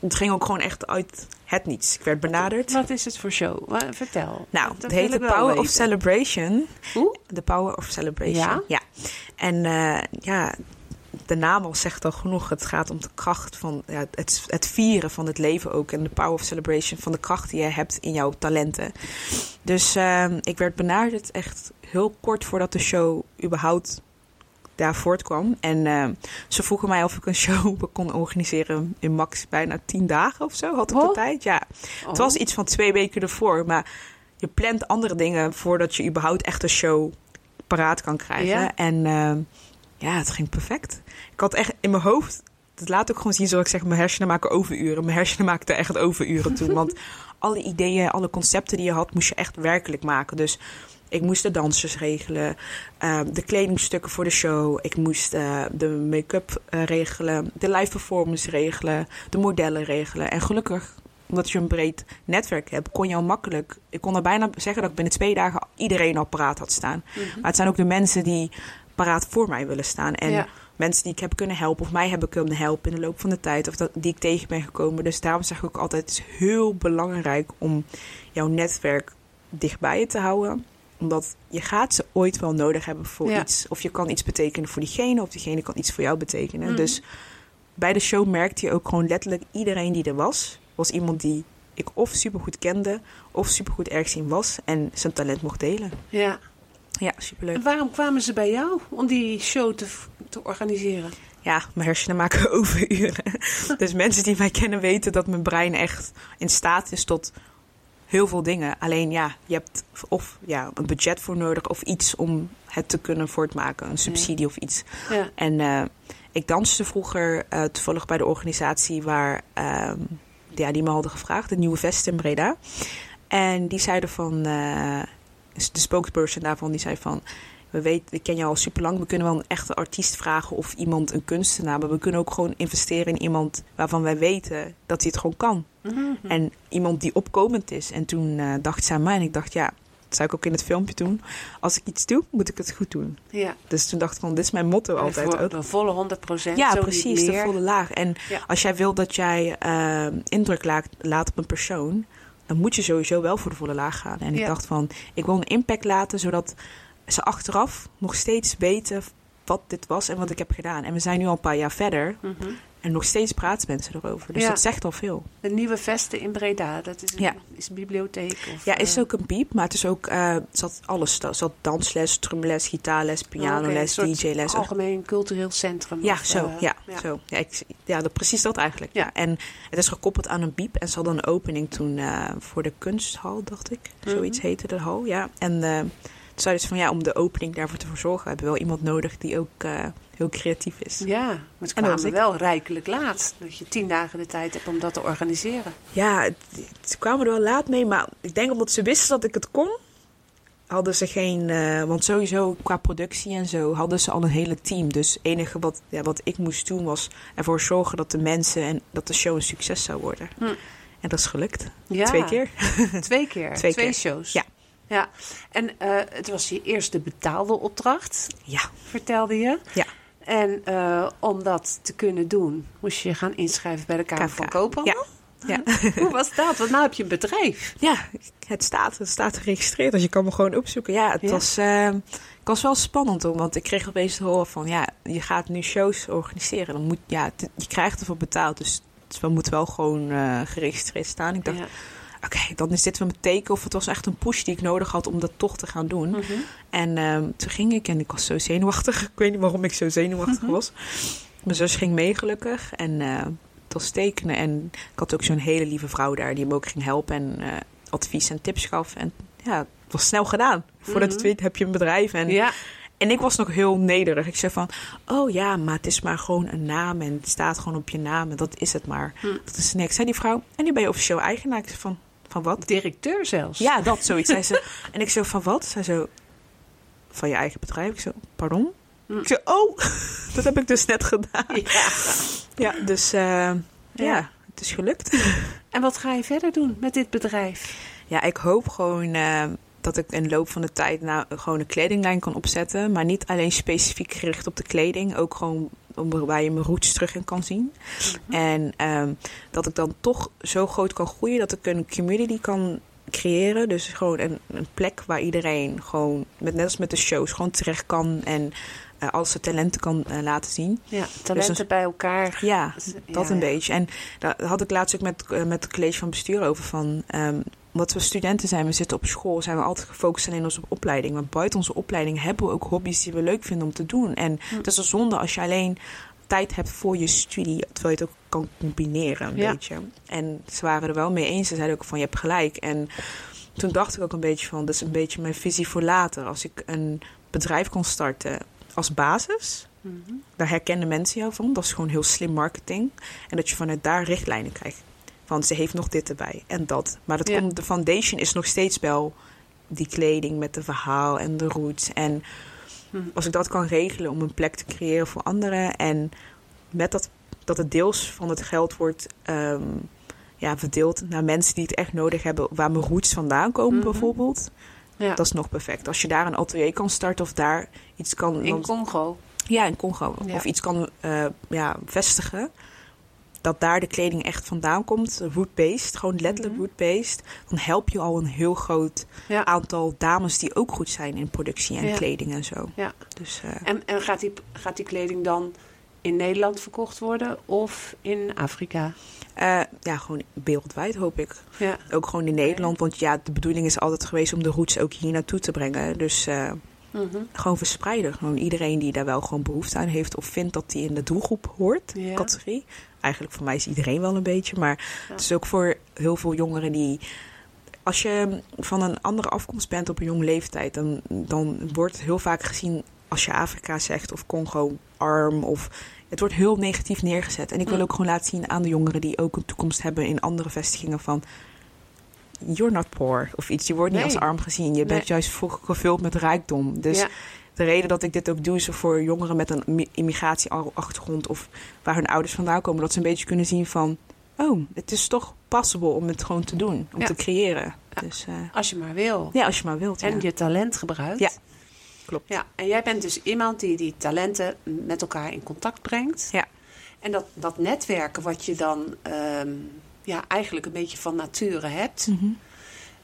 [SPEAKER 3] het ging ook gewoon echt uit het niets. Ik werd benaderd.
[SPEAKER 2] Wat is het voor show? Vertel.
[SPEAKER 3] Nou,
[SPEAKER 2] Dat
[SPEAKER 3] het heet The Power of. Celebration.
[SPEAKER 2] Hoe?
[SPEAKER 3] The Power of Celebration.
[SPEAKER 2] Ja?
[SPEAKER 3] En eh, ja, de naam al zegt al genoeg. Het gaat om de kracht van ja, het, het vieren van het leven ook. En de Power of Celebration van de kracht die je hebt in jouw talenten. Dus eh, ik werd benaderd echt heel kort voordat de show überhaupt daar voortkwam. En eh, ze vroegen mij of ik een show kon organiseren in max bijna tien dagen of zo. Had ik de
[SPEAKER 2] Wow.
[SPEAKER 3] tijd, ja.
[SPEAKER 2] Oh.
[SPEAKER 3] Het was iets van twee weken ervoor, maar je plant andere dingen voordat je überhaupt echt een show paraat kan krijgen.
[SPEAKER 2] Ja.
[SPEAKER 3] En ehm, ja, het ging perfect. Ik had echt in mijn hoofd, dat laat ook gewoon zien zoals ik zeg, mijn hersenen maken overuren. Mijn hersenen maakten echt overuren toen, want alle ideeën, alle concepten die je had, moest je echt werkelijk maken. Dus ik moest de dansers regelen, ehm, de kledingstukken voor de show. Ik moest eh, de make-up eh, regelen, de live performance regelen, de modellen regelen. En gelukkig omdat je een breed netwerk hebt, kon je al makkelijk. Ik kon er bijna zeggen dat ik binnen twee dagen iedereen al paraat had staan.
[SPEAKER 2] Mhm.
[SPEAKER 3] Maar het zijn ook de mensen die paraat voor mij willen staan. En
[SPEAKER 2] Ja.
[SPEAKER 3] mensen die ik heb kunnen helpen of mij hebben kunnen helpen in de loop van de tijd. Of dat, die ik tegen ben gekomen. Dus daarom zeg ik ook altijd, het is heel belangrijk om jouw netwerk dichtbij je te houden. Omdat je gaat ze ooit wel nodig hebben voor
[SPEAKER 2] Ja.
[SPEAKER 3] iets. Of je kan iets betekenen voor diegene, of diegene kan iets voor jou betekenen.
[SPEAKER 2] Mhm.
[SPEAKER 3] Dus bij de show merkte je ook gewoon letterlijk iedereen die er was, was iemand die ik of supergoed kende, of supergoed ergens in was en zijn talent mocht delen.
[SPEAKER 2] Ja.
[SPEAKER 3] Ja, superleuk.
[SPEAKER 2] En waarom kwamen ze bij jou om die show te, te organiseren?
[SPEAKER 3] Ja, mijn hersenen maken overuren. dus mensen die mij kennen weten dat mijn brein echt in staat is tot heel veel dingen. Alleen ja, je hebt of ja, een budget voor nodig of iets om het te kunnen voortmaken. Een subsidie of iets.
[SPEAKER 2] Ja.
[SPEAKER 3] En eh, ik danste vroeger eh, toevallig bij de organisatie waar ehm, ja, die me hadden gevraagd, de Nieuwe Vest in Breda. En die zeiden van, eh, de spokesperson daarvan, die zei van, we weten, ik ken jou al super lang, we kunnen wel een echte artiest vragen of iemand een kunstenaar, maar we kunnen ook gewoon investeren in iemand waarvan wij weten dat hij het gewoon kan.
[SPEAKER 2] Mhm.
[SPEAKER 3] En iemand die opkomend is. En toen eh, dacht ze aan mij en ik dacht, ja, dat zou ik ook in het filmpje doen. Als ik iets doe, moet ik het goed doen.
[SPEAKER 2] Ja.
[SPEAKER 3] Dus toen dacht ik van, dit is mijn motto altijd
[SPEAKER 2] voor
[SPEAKER 3] ook.
[SPEAKER 2] de volle 100 procent.
[SPEAKER 3] Ja, precies, de volle laag. En
[SPEAKER 2] Ja.
[SPEAKER 3] als jij wil dat jij eh, indruk laat, laat op een persoon, dan moet je sowieso wel voor de volle laag gaan. En ik
[SPEAKER 2] Ja.
[SPEAKER 3] dacht van, ik wil een impact laten, zodat ze achteraf nog steeds weten wat dit was en wat ik heb gedaan. En we zijn nu al een paar jaar verder
[SPEAKER 2] Mhm.
[SPEAKER 3] En nog steeds praten mensen erover. Dus
[SPEAKER 2] Ja.
[SPEAKER 3] dat zegt al veel.
[SPEAKER 2] De nieuwe vesten in Breda, dat is een,
[SPEAKER 3] Ja.
[SPEAKER 2] is een bibliotheek? Of,
[SPEAKER 3] Ja, is
[SPEAKER 2] eh,
[SPEAKER 3] ook een piep, maar het is ook, eh zat alles. Er zat dansles, drumles, gitaarles, pianoles,
[SPEAKER 2] soort
[SPEAKER 3] DJ-les.
[SPEAKER 2] Algemeen cultureel centrum.
[SPEAKER 3] Ja,
[SPEAKER 2] of,
[SPEAKER 3] zo.
[SPEAKER 2] eh,
[SPEAKER 3] ja, zo. Ja, ik, ja dat, precies dat eigenlijk.
[SPEAKER 2] Ja.
[SPEAKER 3] En het is gekoppeld aan een biep. En ze hadden een opening toen eh, voor de kunsthal, dacht ik. Zoiets
[SPEAKER 2] Mhm.
[SPEAKER 3] heette de hal, ja. En eh toen zeiden ze van ja, om de opening daarvoor te verzorgen... hebben we wel iemand nodig die ook eh, heel creatief is.
[SPEAKER 2] Ja, maar ze kwamen wel rijkelijk laat. Dat je tien dagen de tijd hebt om dat te organiseren.
[SPEAKER 3] Ja, het- ze kwamen er wel laat mee. Maar ik denk omdat ze wisten dat ik het kon... hadden ze geen... eh, want sowieso qua productie en zo hadden ze al een hele team. Dus het enige wat, ja, wat ik moest doen was ervoor zorgen dat de mensen... en dat de show een succes zou worden.
[SPEAKER 2] Hm.
[SPEAKER 3] En dat is gelukt.
[SPEAKER 2] Ja,
[SPEAKER 3] Twee keer.
[SPEAKER 2] Twee keer.
[SPEAKER 3] Twee keer.
[SPEAKER 2] shows.
[SPEAKER 3] Ja.
[SPEAKER 2] ja. En eh, het was je eerste betaalde opdracht,
[SPEAKER 3] Ja.
[SPEAKER 2] vertelde je.
[SPEAKER 3] Ja.
[SPEAKER 2] En eh, om dat te kunnen doen, moest je gaan inschrijven bij de Kamer van Koophandel.
[SPEAKER 3] Ja.
[SPEAKER 2] Hoe was dat? Want nu heb je een bedrijf.
[SPEAKER 3] Ja, het staat, het staat geregistreerd, dus je kan me gewoon opzoeken. Ja, het
[SPEAKER 2] Ja.
[SPEAKER 3] was, eh, het was wel spannend hoor, want ik kreeg opeens te horen van, ja, je gaat nu shows organiseren. Dan moet, ja, je krijgt ervoor betaald, dus het wel- moet wel gewoon eh, geregistreerd staan. Ik dacht,
[SPEAKER 2] Ja.
[SPEAKER 3] Oké, dan is dit wel mijn teken. Of het was echt een push die ik nodig had om dat toch te gaan doen.
[SPEAKER 2] Mhm.
[SPEAKER 3] En ehm, toen ging ik en ik was zo zenuwachtig. Ik weet niet waarom ik zo zenuwachtig
[SPEAKER 2] Mhm.
[SPEAKER 3] was. Mijn zus ging mee gelukkig en eh, het was tekenen. En ik had ook zo'n hele lieve vrouw daar die me ook ging helpen en eh, advies en tips gaf. En ja, het was snel gedaan. Voordat je
[SPEAKER 2] Mhm.
[SPEAKER 3] het weet heb je een bedrijf. En,
[SPEAKER 2] Ja.
[SPEAKER 3] en ik was nog heel nederig. Ik zei van, oh ja, maar het is maar gewoon een naam en het staat gewoon op je naam en dat is het maar.
[SPEAKER 2] Hm.
[SPEAKER 3] Dat is niks. Zei die vrouw, en nu ben je officieel eigenaar. Ik zei van, van wat?
[SPEAKER 2] Directeur zelfs.
[SPEAKER 3] Ja, dat zoiets. zei ze. En ik zo van wat? Zij zo van je eigen bedrijf. Ik zo, pardon?
[SPEAKER 2] Hm.
[SPEAKER 3] Ik zo, oh, dat heb ik dus net gedaan.
[SPEAKER 2] Ja.
[SPEAKER 3] Ja, dus eh, ja.
[SPEAKER 2] Ja.
[SPEAKER 3] het is gelukt.
[SPEAKER 2] En wat ga je verder doen met dit bedrijf?
[SPEAKER 3] Ja, ik hoop gewoon eh, dat ik in de loop van de tijd nou, gewoon een kledinglijn kan opzetten. Maar niet alleen specifiek gericht op de kleding. Ook gewoon waar je mijn roots terug in kan zien. En ehm, dat ik dan toch zo groot kan groeien dat ik een community kan creëren. Dus gewoon een, een plek waar iedereen gewoon, met, net als met de shows, gewoon terecht kan. En eh al zijn talenten kan eh, laten zien.
[SPEAKER 2] Ja, talenten
[SPEAKER 3] Dus
[SPEAKER 2] bij elkaar.
[SPEAKER 3] Ja, dat
[SPEAKER 2] Ja,
[SPEAKER 3] een
[SPEAKER 2] ja.
[SPEAKER 3] beetje. En daar had ik laatst ook met, eh, met het college van bestuur over van... ehm, omdat we studenten zijn, we zitten op school, zijn we altijd gefocust alleen op onze opleiding. Maar buiten onze opleiding hebben we ook hobby's die we leuk vinden om te doen. En
[SPEAKER 2] Hm.
[SPEAKER 3] het is een zonde als je alleen tijd hebt voor je studie, terwijl je het ook kan combineren een
[SPEAKER 2] Ja.
[SPEAKER 3] beetje. En ze waren er wel mee eens. Ze zeiden ook van, je hebt gelijk. En toen dacht ik ook een beetje van, dat is een beetje mijn visie voor later. Als ik een bedrijf kon starten als basis,
[SPEAKER 2] Mhm.
[SPEAKER 3] daar herkennen mensen jou van. Dat is gewoon heel slim marketing. En dat je vanuit daar richtlijnen krijgt. Van ze heeft nog dit erbij en dat. Maar dat
[SPEAKER 2] Ja.
[SPEAKER 3] komt, de foundation is nog steeds wel die kleding met de verhaal en de roots. En
[SPEAKER 2] Mhm.
[SPEAKER 3] als ik dat kan regelen om een plek te creëren voor anderen. En met dat, dat het deels van het geld wordt ehm, ja, verdeeld naar mensen die het echt nodig hebben, waar mijn roots vandaan komen
[SPEAKER 2] Mhm.
[SPEAKER 3] bijvoorbeeld.
[SPEAKER 2] Ja.
[SPEAKER 3] Dat is nog perfect. Als je daar een atelier kan starten of daar iets kan...
[SPEAKER 2] in
[SPEAKER 3] want-
[SPEAKER 2] Congo.
[SPEAKER 3] ja, in Congo.
[SPEAKER 2] Ja.
[SPEAKER 3] Of iets kan eh, ja, vestigen. Dat daar de kleding echt vandaan komt. Root-based. Gewoon letterlijk
[SPEAKER 2] Mhm.
[SPEAKER 3] root-based. Dan help je al een heel groot
[SPEAKER 2] Ja.
[SPEAKER 3] aantal dames die ook goed zijn in productie en kleding en zo.
[SPEAKER 2] Ja.
[SPEAKER 3] Dus eh,
[SPEAKER 2] En, en gaat, die, gaat die kleding dan in Nederland verkocht worden of in Afrika?
[SPEAKER 3] eh, ja, gewoon wereldwijd hoop ik.
[SPEAKER 2] Ja.
[SPEAKER 3] Ook gewoon in Nederland. Want ja, de bedoeling is altijd geweest om de roots ook hier naartoe te brengen. Dus eh,
[SPEAKER 2] Mhm.
[SPEAKER 3] gewoon verspreiden. Gewoon iedereen die daar wel gewoon behoefte aan heeft. Of vindt dat die in de doelgroep hoort.
[SPEAKER 2] Ja.
[SPEAKER 3] Categorie. Eigenlijk voor mij is iedereen wel een beetje. Maar
[SPEAKER 2] Ja.
[SPEAKER 3] het is ook voor heel veel jongeren die... Als je van een andere afkomst bent op een jonge leeftijd... Dan, dan wordt het heel vaak gezien als je Afrika zegt of Congo arm of... Het wordt heel negatief neergezet. En ik wil
[SPEAKER 2] Mm.
[SPEAKER 3] ook gewoon laten zien aan de jongeren die ook een toekomst hebben in andere vestigingen van... You're not poor of iets. Je wordt niet als arm gezien. Je bent
[SPEAKER 2] Nee.
[SPEAKER 3] juist gevuld met rijkdom. Dus
[SPEAKER 2] ja.
[SPEAKER 3] de reden dat ik dit ook doe is voor jongeren met een mi- immigratieachtergrond of waar hun ouders vandaan komen, dat ze een beetje kunnen zien van, oh, het is toch possible om het gewoon te doen, om
[SPEAKER 2] Ja.
[SPEAKER 3] te creëren.
[SPEAKER 2] Ja.
[SPEAKER 3] Dus eh,
[SPEAKER 2] Als je maar wil.
[SPEAKER 3] ja, als je maar wilt.
[SPEAKER 2] En je talent gebruikt.
[SPEAKER 3] Ja, klopt.
[SPEAKER 2] Ja, en jij bent dus iemand die die talenten met elkaar in contact brengt.
[SPEAKER 3] Ja.
[SPEAKER 2] En dat, dat netwerken wat je dan ehm, ja, eigenlijk een beetje van nature hebt,
[SPEAKER 3] Mhm.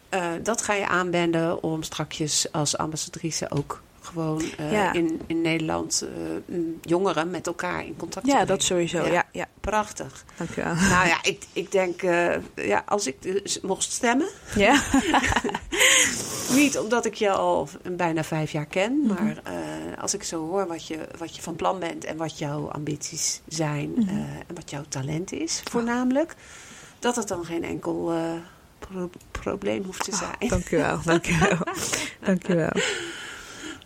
[SPEAKER 2] eh, dat ga je aanwenden om strakjes als ambassadrice ook gewoon eh,
[SPEAKER 3] Ja.
[SPEAKER 2] in, in Nederland eh, jongeren met elkaar in contact te
[SPEAKER 3] Ja,
[SPEAKER 2] brengen.
[SPEAKER 3] dat sowieso.
[SPEAKER 2] Ja.
[SPEAKER 3] Ja, ja.
[SPEAKER 2] Prachtig.
[SPEAKER 3] Dank u wel.
[SPEAKER 2] Nou ja, ik, ik denk, eh, ja, als ik dus mocht stemmen,
[SPEAKER 3] Ja.
[SPEAKER 2] Niet omdat ik je al bijna vijf jaar ken,
[SPEAKER 3] Mhm.
[SPEAKER 2] maar als ik zo hoor wat je, wat je van plan bent en wat jouw ambities zijn
[SPEAKER 3] Mhm.
[SPEAKER 2] en wat jouw talent is, voornamelijk, dat het dan geen enkel pro- probleem hoeft te zijn.
[SPEAKER 3] Ah, dank u wel. Dank u wel. Dank u wel.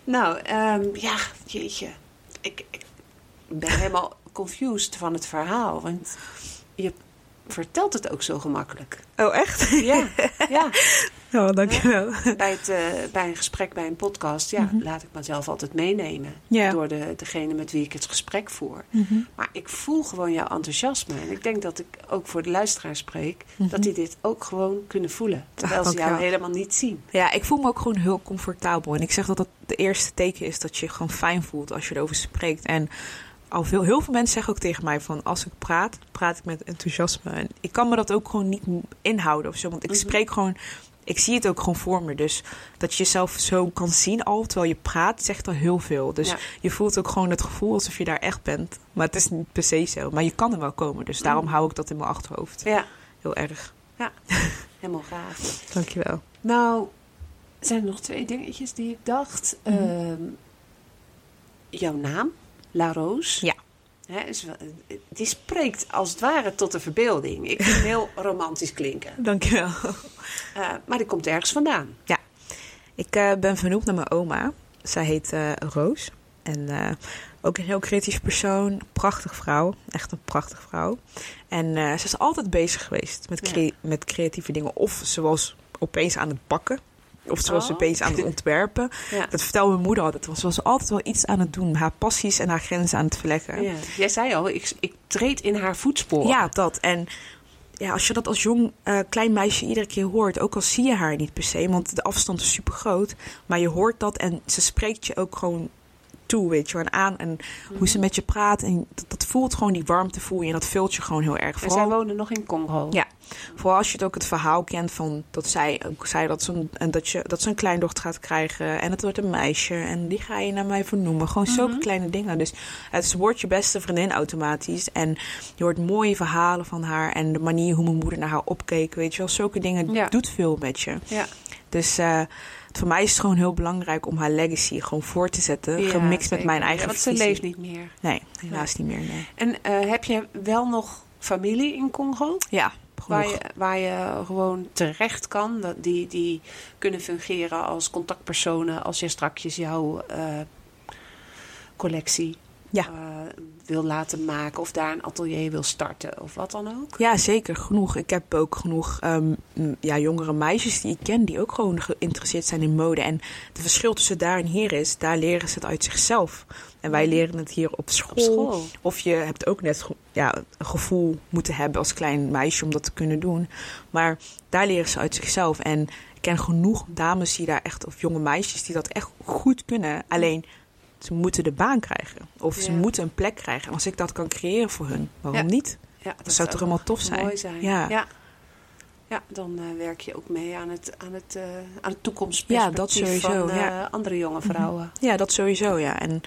[SPEAKER 2] Nou, ehm, ja, jeetje. Ik, ik ben helemaal confused van het verhaal, want je vertelt het ook zo gemakkelijk.
[SPEAKER 3] Oh, echt?
[SPEAKER 2] Ja, ja.
[SPEAKER 3] Oh, dank u wel.
[SPEAKER 2] Bij, het, eh, bij een gesprek, bij een podcast, ja,
[SPEAKER 3] Mhm.
[SPEAKER 2] laat ik mezelf altijd meenemen.
[SPEAKER 3] Ja.
[SPEAKER 2] Door de, degene met wie ik het gesprek voer.
[SPEAKER 3] Mhm.
[SPEAKER 2] Maar ik voel gewoon jouw enthousiasme. En ik denk dat ik ook voor de luisteraar spreek.
[SPEAKER 3] Mhm.
[SPEAKER 2] Dat die dit ook gewoon kunnen voelen. Terwijl ze
[SPEAKER 3] dank je
[SPEAKER 2] jou
[SPEAKER 3] wel.
[SPEAKER 2] helemaal niet zien.
[SPEAKER 3] Ja, ik voel me ook gewoon heel comfortabel. En ik zeg dat dat de eerste teken is dat je je gewoon fijn voelt als je erover spreekt. En al veel, heel veel mensen zeggen ook tegen mij van als ik praat, praat ik met enthousiasme. En ik kan me dat ook gewoon niet inhouden of zo. Want ik
[SPEAKER 2] Mhm.
[SPEAKER 3] spreek gewoon, ik zie het ook gewoon voor me. Dus dat je jezelf zo kan zien al terwijl je praat, zegt al heel veel. Dus
[SPEAKER 2] Ja.
[SPEAKER 3] je voelt ook gewoon het gevoel alsof je daar echt bent. Maar het is niet per se zo. Maar je kan er wel komen. Dus daarom
[SPEAKER 2] Mhm.
[SPEAKER 3] hou ik dat in mijn achterhoofd.
[SPEAKER 2] Ja,
[SPEAKER 3] Heel erg.
[SPEAKER 2] helemaal gaaf.
[SPEAKER 3] Dankjewel.
[SPEAKER 2] Nou, zijn er nog twee dingetjes die ik dacht.
[SPEAKER 3] Mhm.
[SPEAKER 2] Ehm, jouw naam, La Rose.
[SPEAKER 3] Ja.
[SPEAKER 2] Wel- die spreekt als het ware tot de verbeelding. Ik vind hem heel romantisch klinken.
[SPEAKER 3] Dankjewel.
[SPEAKER 2] Eh, maar die komt ergens vandaan.
[SPEAKER 3] Ik eh, ben vernoemd naar mijn oma. Zij heet eh, Roos. En ook een heel creatief persoon. Prachtig vrouw. Echt een prachtig vrouw. En ze is altijd bezig geweest met, met creatieve dingen. Of ze was opeens aan het bakken. Of ze was
[SPEAKER 2] Oh.
[SPEAKER 3] opeens aan het ontwerpen.
[SPEAKER 2] Ja.
[SPEAKER 3] Dat vertelde mijn moeder altijd. Ze was altijd wel iets aan het doen. Haar passies en haar grenzen aan het verleggen.
[SPEAKER 2] Ja. Jij zei al, ik, ik treed in haar voetsporen.
[SPEAKER 3] Ja, dat. En ja, als je dat als jong eh, klein meisje iedere keer hoort, ook al zie je haar niet per se, want de afstand is super groot, maar je hoort dat en ze spreekt je ook gewoon toe, weet je, wel, en aan en hoe ze met je praat en dat, dat voelt gewoon die warmte voel je en dat vult je gewoon heel erg.
[SPEAKER 2] En zij
[SPEAKER 3] Vooral,
[SPEAKER 2] woonde nog in Congo.
[SPEAKER 3] Ja. vooral als je het ook het verhaal kent van dat zij ook zei dat ze een, en dat je dat ze een kleindochter gaat krijgen en het wordt een meisje en die ga je naar mij vernoemen. Gewoon zulke
[SPEAKER 2] Mhm.
[SPEAKER 3] kleine dingen. Dus het wordt je beste vriendin automatisch en je hoort mooie verhalen van haar en de manier hoe mijn moeder naar haar opkeek, weet je wel, zulke dingen
[SPEAKER 2] Ja.
[SPEAKER 3] doet veel met je.
[SPEAKER 2] Ja.
[SPEAKER 3] Dus eh, voor mij is het gewoon heel belangrijk om haar legacy gewoon voor te zetten,
[SPEAKER 2] Ja,
[SPEAKER 3] gemixt met mijn
[SPEAKER 2] Ja,
[SPEAKER 3] eigen
[SPEAKER 2] want ze leeft niet meer.
[SPEAKER 3] Nee, helaas niet meer. Nee.
[SPEAKER 2] En eh, heb je wel nog familie in Congo?
[SPEAKER 3] Ja,
[SPEAKER 2] Waar je, waar je gewoon terecht kan. dat Die, die kunnen fungeren als contactpersonen als je strakjes jouw eh, collectie
[SPEAKER 3] Ja.
[SPEAKER 2] eh, wil laten maken of daar een atelier wil starten of wat dan ook?
[SPEAKER 3] Ja, zeker. Genoeg. Ik heb ook genoeg ehm, ja, jongere meisjes die ik ken die ook gewoon geïnteresseerd zijn in mode. En het verschil tussen daar en hier is, daar leren ze het uit zichzelf. En wij leren het hier op school.
[SPEAKER 2] Op school.
[SPEAKER 3] Of je hebt ook net ja, een gevoel moeten hebben als klein meisje om dat te kunnen doen. Maar daar leren ze uit zichzelf. En ik ken genoeg dames die daar echt, of jonge meisjes die dat echt goed kunnen. Alleen ze moeten de baan krijgen. Of ze moeten een plek krijgen. En als ik dat kan creëren voor hun, waarom
[SPEAKER 2] Ja.
[SPEAKER 3] niet?
[SPEAKER 2] Ja,
[SPEAKER 3] Dat zou toch helemaal tof zijn?
[SPEAKER 2] Mooi zijn.
[SPEAKER 3] Ja.
[SPEAKER 2] ja. Ja, dan eh, werk je ook mee aan het, aan het, eh, aan het toekomstperspectief
[SPEAKER 3] Ja, dat sowieso,
[SPEAKER 2] van eh, andere jonge vrouwen.
[SPEAKER 3] Ja, dat sowieso, ja. En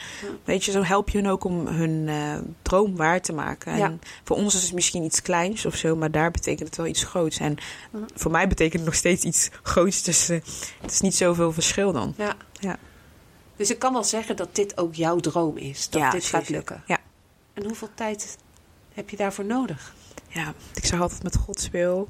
[SPEAKER 3] weet je, zo help je hun ook om hun eh, droom waar te maken. En
[SPEAKER 2] Ja.
[SPEAKER 3] voor ons is het misschien iets kleins of zo, maar daar betekent het wel iets groots. En
[SPEAKER 2] Mhm.
[SPEAKER 3] voor mij betekent het nog steeds iets groots, dus eh, het is niet zoveel verschil dan.
[SPEAKER 2] Ja.
[SPEAKER 3] Ja.
[SPEAKER 2] Dus ik kan wel zeggen dat dit ook jouw droom is. Dat
[SPEAKER 3] Ja,
[SPEAKER 2] dit gaat lukken.
[SPEAKER 3] Ja.
[SPEAKER 2] En hoeveel tijd heb je daarvoor nodig?
[SPEAKER 3] Ja, ik zeg altijd met Gods wil.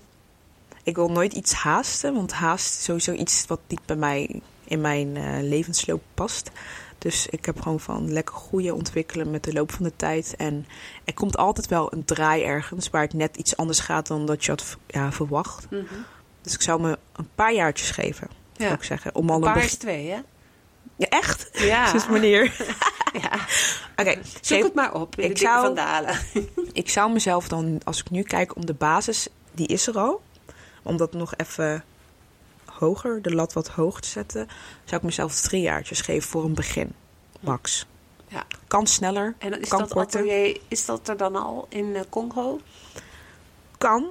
[SPEAKER 3] Ik wil nooit iets haasten, want haast is sowieso iets wat niet bij mij in mijn eh, levensloop past. Dus ik heb gewoon van lekker groeien, ontwikkelen met de loop van de tijd. En er komt altijd wel een draai ergens waar het net iets anders gaat dan dat je had ja, verwacht. Dus ik zou me een paar jaartjes geven, zou ik zeggen. Om al
[SPEAKER 2] Een paar is twee, hè?
[SPEAKER 3] Ja, echt?
[SPEAKER 2] Ja.
[SPEAKER 3] Sinds wanneer?
[SPEAKER 2] ja.
[SPEAKER 3] Oké,
[SPEAKER 2] Zoek het maar op
[SPEAKER 3] ik zou-
[SPEAKER 2] van Dalen.
[SPEAKER 3] ik zou mezelf dan, als ik nu kijk om de basis, die is er al. Om dat nog even hoger, de lat wat hoger te zetten, zou ik mezelf drie jaartjes geven voor een begin. Max.
[SPEAKER 2] Ja.
[SPEAKER 3] Kan sneller,
[SPEAKER 2] En is
[SPEAKER 3] kan
[SPEAKER 2] dat
[SPEAKER 3] korter.
[SPEAKER 2] atelier, is dat er dan al in eh, Congo?
[SPEAKER 3] Kan.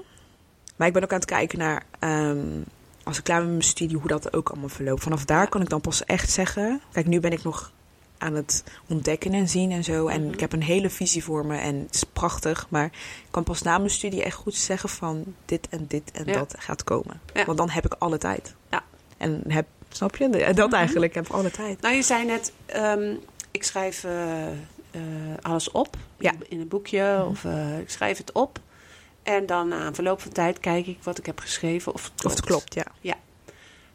[SPEAKER 3] Maar ik ben ook aan het kijken naar, ehm, als ik klaar ben met mijn studie, hoe dat ook allemaal verloopt. Vanaf daar kan ik dan pas echt zeggen. Kijk, nu ben ik nog aan het ontdekken en zien en zo. En
[SPEAKER 2] Mhm.
[SPEAKER 3] ik heb een hele visie voor me en het is prachtig. Maar ik kan pas na mijn studie echt goed zeggen van dit en dit en
[SPEAKER 2] Ja.
[SPEAKER 3] dat gaat komen.
[SPEAKER 2] Ja.
[SPEAKER 3] Want dan heb ik alle tijd.
[SPEAKER 2] Ja.
[SPEAKER 3] En heb, snap je? Dat eigenlijk, heb ik alle tijd.
[SPEAKER 2] Nou, je zei net, ehm, ik schrijf eh, eh, alles op
[SPEAKER 3] Ja.
[SPEAKER 2] in, in een boekje of eh, ik schrijf het op. En dan na een verloop van tijd kijk ik wat ik heb geschreven of het klopt.
[SPEAKER 3] Of het klopt, ja.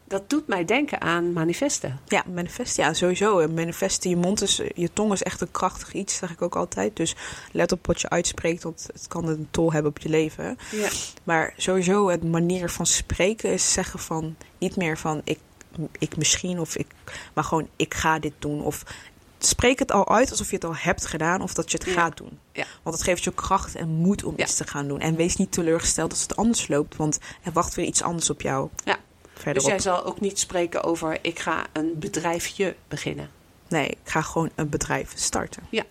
[SPEAKER 2] Dat doet mij denken aan manifesten.
[SPEAKER 3] Ja, manifest, ja, sowieso. Manifesten, je mond is, je tong is echt een krachtig iets, zeg ik ook altijd. Dus let op wat je uitspreekt, want het kan een tol hebben op je leven.
[SPEAKER 2] Ja.
[SPEAKER 3] Maar sowieso, het manier van spreken is zeggen van niet meer van ik, ik misschien of ik, maar gewoon ik ga dit doen. Of spreek het al uit alsof je het al hebt gedaan of dat je het
[SPEAKER 2] Ja.
[SPEAKER 3] gaat doen.
[SPEAKER 2] Ja.
[SPEAKER 3] Want het geeft je kracht en moed om
[SPEAKER 2] Ja.
[SPEAKER 3] iets te gaan doen. En wees niet teleurgesteld als het anders loopt, want er wacht weer iets anders op jou.
[SPEAKER 2] Ja. Dus
[SPEAKER 3] Verderop.
[SPEAKER 2] jij zal ook niet spreken over ik ga een bedrijfje beginnen.
[SPEAKER 3] Nee, ik ga gewoon een bedrijf starten.
[SPEAKER 2] Ja.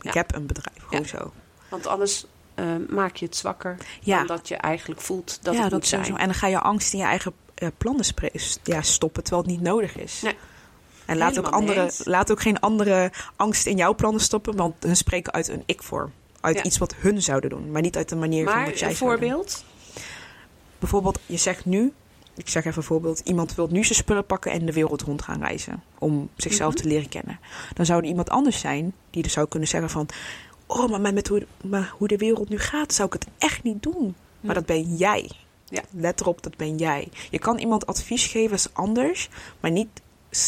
[SPEAKER 3] Ik
[SPEAKER 2] Ja.
[SPEAKER 3] heb een bedrijf, gewoon zo.
[SPEAKER 2] Want anders eh, maak je het zwakker
[SPEAKER 3] Ja.
[SPEAKER 2] dan dat je eigenlijk voelt dat het
[SPEAKER 3] dat
[SPEAKER 2] moet zijn.
[SPEAKER 3] sowieso. En dan ga je angst in je eigen eh, plannen ja, stoppen, terwijl het niet nodig is.
[SPEAKER 2] Nee.
[SPEAKER 3] En laat ook,
[SPEAKER 2] Helemaal
[SPEAKER 3] andere, laat ook geen andere angst in jouw plannen stoppen, want hun spreken uit een ik-vorm. Uit
[SPEAKER 2] Ja.
[SPEAKER 3] iets wat hun zouden doen, maar niet uit de manier van wat jij
[SPEAKER 2] een voorbeeld?
[SPEAKER 3] Bijvoorbeeld, je zegt nu, ik zeg even een voorbeeld, iemand wil nu zijn spullen pakken en de wereld rond gaan reizen. Om zichzelf
[SPEAKER 2] Mhm.
[SPEAKER 3] te leren kennen. Dan zou er iemand anders zijn die er zou kunnen zeggen van, oh, maar met hoe, maar hoe de wereld nu gaat, zou ik het echt niet doen. Maar dat ben jij.
[SPEAKER 2] Ja.
[SPEAKER 3] Let erop, dat ben jij. Je kan iemand advies geven is anders, maar niet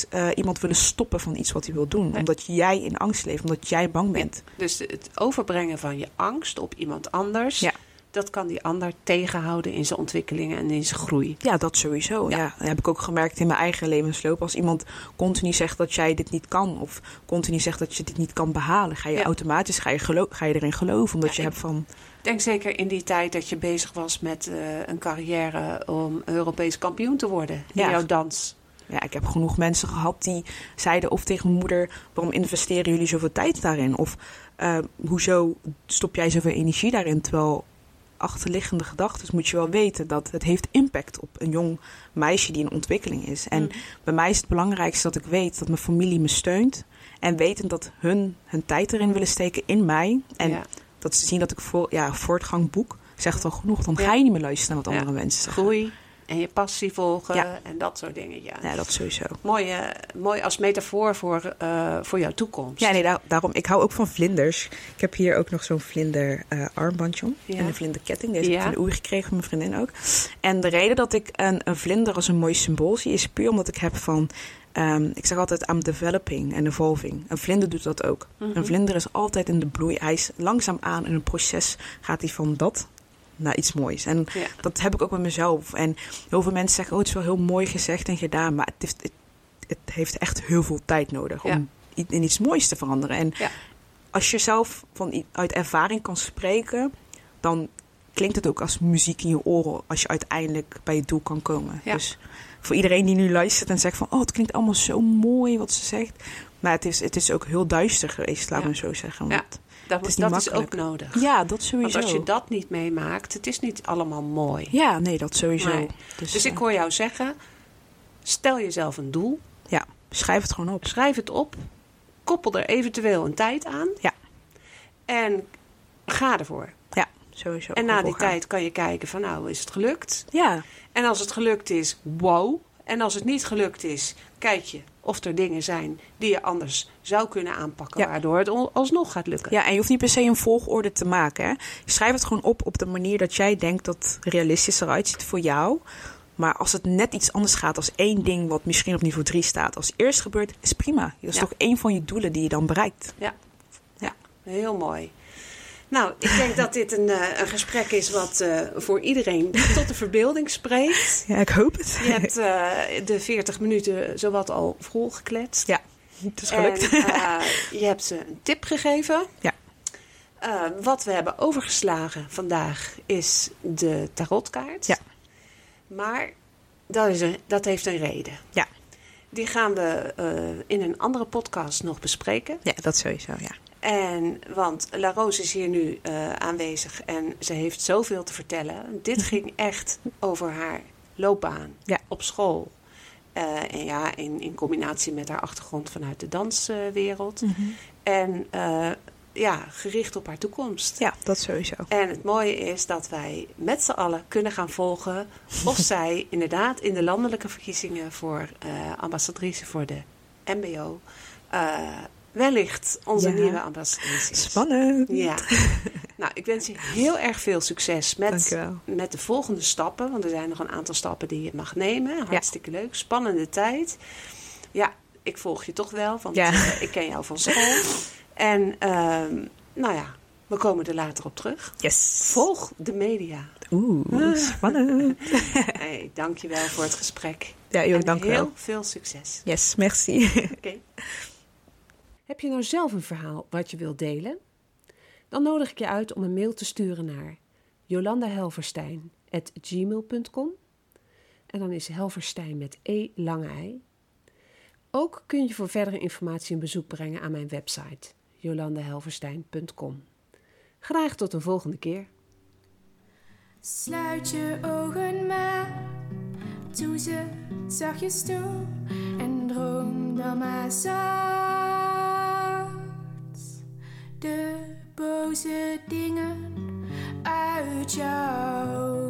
[SPEAKER 3] eh, iemand willen stoppen van iets wat hij wil doen.
[SPEAKER 2] Nee.
[SPEAKER 3] Omdat jij in angst leeft, omdat jij bang bent.
[SPEAKER 2] Dus het overbrengen van je angst op iemand anders,
[SPEAKER 3] Ja.
[SPEAKER 2] dat kan die ander tegenhouden in zijn ontwikkelingen en in zijn groei.
[SPEAKER 3] Ja, dat sowieso.
[SPEAKER 2] Ja.
[SPEAKER 3] Ja. Dat heb ik ook gemerkt in mijn eigen levensloop. Als iemand continu zegt dat jij dit niet kan, of continu zegt dat je dit niet kan behalen, ga je automatisch ga je gelo- ga je erin geloven. Omdat je hebt van.
[SPEAKER 2] Denk zeker in die tijd dat je bezig was met eh, een carrière om Europees kampioen te worden in
[SPEAKER 3] Ja.
[SPEAKER 2] jouw dans.
[SPEAKER 3] Ja, ik heb genoeg mensen gehad die zeiden of tegen mijn moeder: waarom investeren jullie zoveel tijd daarin? Of eh, hoezo stop jij zoveel energie daarin? Terwijl achterliggende gedachten moet je wel weten dat het heeft impact op een jong meisje die in ontwikkeling is. En
[SPEAKER 2] Mhm.
[SPEAKER 3] bij mij is het belangrijkste dat ik weet dat mijn familie me steunt. En weten dat hun hun tijd erin willen steken in mij. En
[SPEAKER 2] ja.
[SPEAKER 3] dat ze zien dat ik voor, ja, voortgang boek. Zegt al genoeg. Dan
[SPEAKER 2] Ja.
[SPEAKER 3] ga je niet meer luisteren naar wat
[SPEAKER 2] Ja.
[SPEAKER 3] andere mensen zeggen.
[SPEAKER 2] Groei en je passie volgen
[SPEAKER 3] Ja.
[SPEAKER 2] en dat soort dingen. Ja.
[SPEAKER 3] Ja, dat sowieso.
[SPEAKER 2] Mooi, eh, mooi als metafoor voor, eh, voor jouw toekomst.
[SPEAKER 3] Ja, nee, daar- daarom. Ik hou ook van vlinders. Ik heb hier ook nog zo'n vlinder eh, armbandje om.
[SPEAKER 2] Ja.
[SPEAKER 3] En een vlinderketting. Deze heb ik van de oei gekregen van mijn vriendin ook. En de reden dat ik een, een vlinder als een mooi symbool zie... is puur omdat ik heb van... ehm, ik zeg altijd, I'm developing and evolving. Een vlinder doet dat ook.
[SPEAKER 2] Mhm.
[SPEAKER 3] Een vlinder is altijd in de bloei. Hij is langzaam aan in een proces gaat hij van dat naar iets moois. En
[SPEAKER 2] Ja.
[SPEAKER 3] dat heb ik ook met mezelf. En heel veel mensen zeggen, oh, het is wel heel mooi gezegd en gedaan. Maar het heeft, het, het heeft echt heel veel tijd nodig
[SPEAKER 2] Ja.
[SPEAKER 3] om in iets moois te veranderen. En
[SPEAKER 2] Ja.
[SPEAKER 3] als je zelf van, uit ervaring kan spreken, dan klinkt het ook als muziek in je oren als je uiteindelijk bij je doel kan komen. Dus voor iedereen die nu luistert en zegt van, oh, het klinkt allemaal zo mooi wat ze zegt. Maar het is, het is ook heel duister geweest, laten we zo zeggen. Want-
[SPEAKER 2] Dat,
[SPEAKER 3] Het is
[SPEAKER 2] dat
[SPEAKER 3] niet
[SPEAKER 2] is ook nodig.
[SPEAKER 3] ja, dat sowieso.
[SPEAKER 2] Want als je dat niet meemaakt, het is niet allemaal mooi.
[SPEAKER 3] Ja, nee, dat sowieso.
[SPEAKER 2] Nee.
[SPEAKER 3] Dus,
[SPEAKER 2] Dus ik
[SPEAKER 3] eh,
[SPEAKER 2] hoor jou zeggen, stel jezelf een doel,
[SPEAKER 3] ja, schrijf het gewoon op.
[SPEAKER 2] schrijf het op, koppel er eventueel een tijd aan.
[SPEAKER 3] Ja.
[SPEAKER 2] En ga ervoor.
[SPEAKER 3] Ja, sowieso.
[SPEAKER 2] En na die
[SPEAKER 3] gaan.
[SPEAKER 2] tijd kan je kijken van nou, is het gelukt?
[SPEAKER 3] Ja,
[SPEAKER 2] En als het gelukt is, wow. En als het niet gelukt is, kijk je of er dingen zijn die je anders zou kunnen aanpakken,
[SPEAKER 3] Ja.
[SPEAKER 2] waardoor het al- alsnog gaat lukken.
[SPEAKER 3] Ja, en je hoeft niet per se een volgorde te maken. Hè. Schrijf het gewoon op op de manier dat jij denkt dat realistisch eruit ziet voor jou. Maar als het net iets anders gaat als één ding wat misschien op niveau 3 staat als eerst gebeurt, is prima. Dat is
[SPEAKER 2] Ja.
[SPEAKER 3] toch één van je doelen die je dan bereikt.
[SPEAKER 2] Heel mooi. Nou, ik denk dat dit een, eh, een gesprek is wat eh, voor iedereen tot de verbeelding spreekt.
[SPEAKER 3] Ja, ik hoop het.
[SPEAKER 2] Je hebt eh, de 40 minuten zowat al volgekletst.
[SPEAKER 3] Ja, het is gelukt.
[SPEAKER 2] En je hebt ze een tip gegeven.
[SPEAKER 3] Ja.
[SPEAKER 2] Wat we hebben overgeslagen vandaag is de tarotkaart.
[SPEAKER 3] Ja.
[SPEAKER 2] Maar dat, is een, dat heeft een reden.
[SPEAKER 3] Ja.
[SPEAKER 2] Die gaan we in een andere podcast nog bespreken.
[SPEAKER 3] ja, dat sowieso, ja.
[SPEAKER 2] En, want La Rose is hier nu eh, aanwezig en ze heeft zoveel te vertellen. Dit ging echt over haar loopbaan
[SPEAKER 3] Ja.
[SPEAKER 2] op school. Eh, en ja, in, in combinatie met haar achtergrond vanuit de danswereld. En eh, ja, gericht op haar toekomst.
[SPEAKER 3] Ja, dat sowieso.
[SPEAKER 2] En het mooie is dat wij met z'n allen kunnen gaan volgen of zij inderdaad in de landelijke verkiezingen voor ambassadrice voor de MBO wellicht onze
[SPEAKER 3] Ja.
[SPEAKER 2] nieuwe ambassadrice is.
[SPEAKER 3] Spannend.
[SPEAKER 2] Ja. nou, ik wens je heel erg veel succes met, met de volgende stappen. Want er zijn nog een aantal stappen die je mag nemen. Hartstikke leuk. Spannende tijd. Ja, ik volg je toch wel, want
[SPEAKER 3] Ja.
[SPEAKER 2] eh, ik ken jou van school. En ehm, nou ja, we komen er later op terug.
[SPEAKER 3] Yes.
[SPEAKER 2] Volg de media.
[SPEAKER 3] Oeh, spannend.
[SPEAKER 2] Hey, dank je wel voor het gesprek.
[SPEAKER 3] Ja, joh, dank
[SPEAKER 2] heel
[SPEAKER 3] wel.
[SPEAKER 2] veel succes.
[SPEAKER 3] Yes, merci.
[SPEAKER 2] Oké.
[SPEAKER 1] Heb je nou zelf een verhaal wat je wilt delen? Dan nodig ik je uit om een mail te sturen naar jolandahelverstein.gmail.com En dan is Helverstein met E lange ei. Ook kun je voor verdere informatie een bezoek brengen aan mijn website jolandahelverstein.com. Graag tot een volgende keer.
[SPEAKER 4] Sluit je ogen maar, doe ze zachtjes toe en droom dan maar zacht de boze dingen uit jou.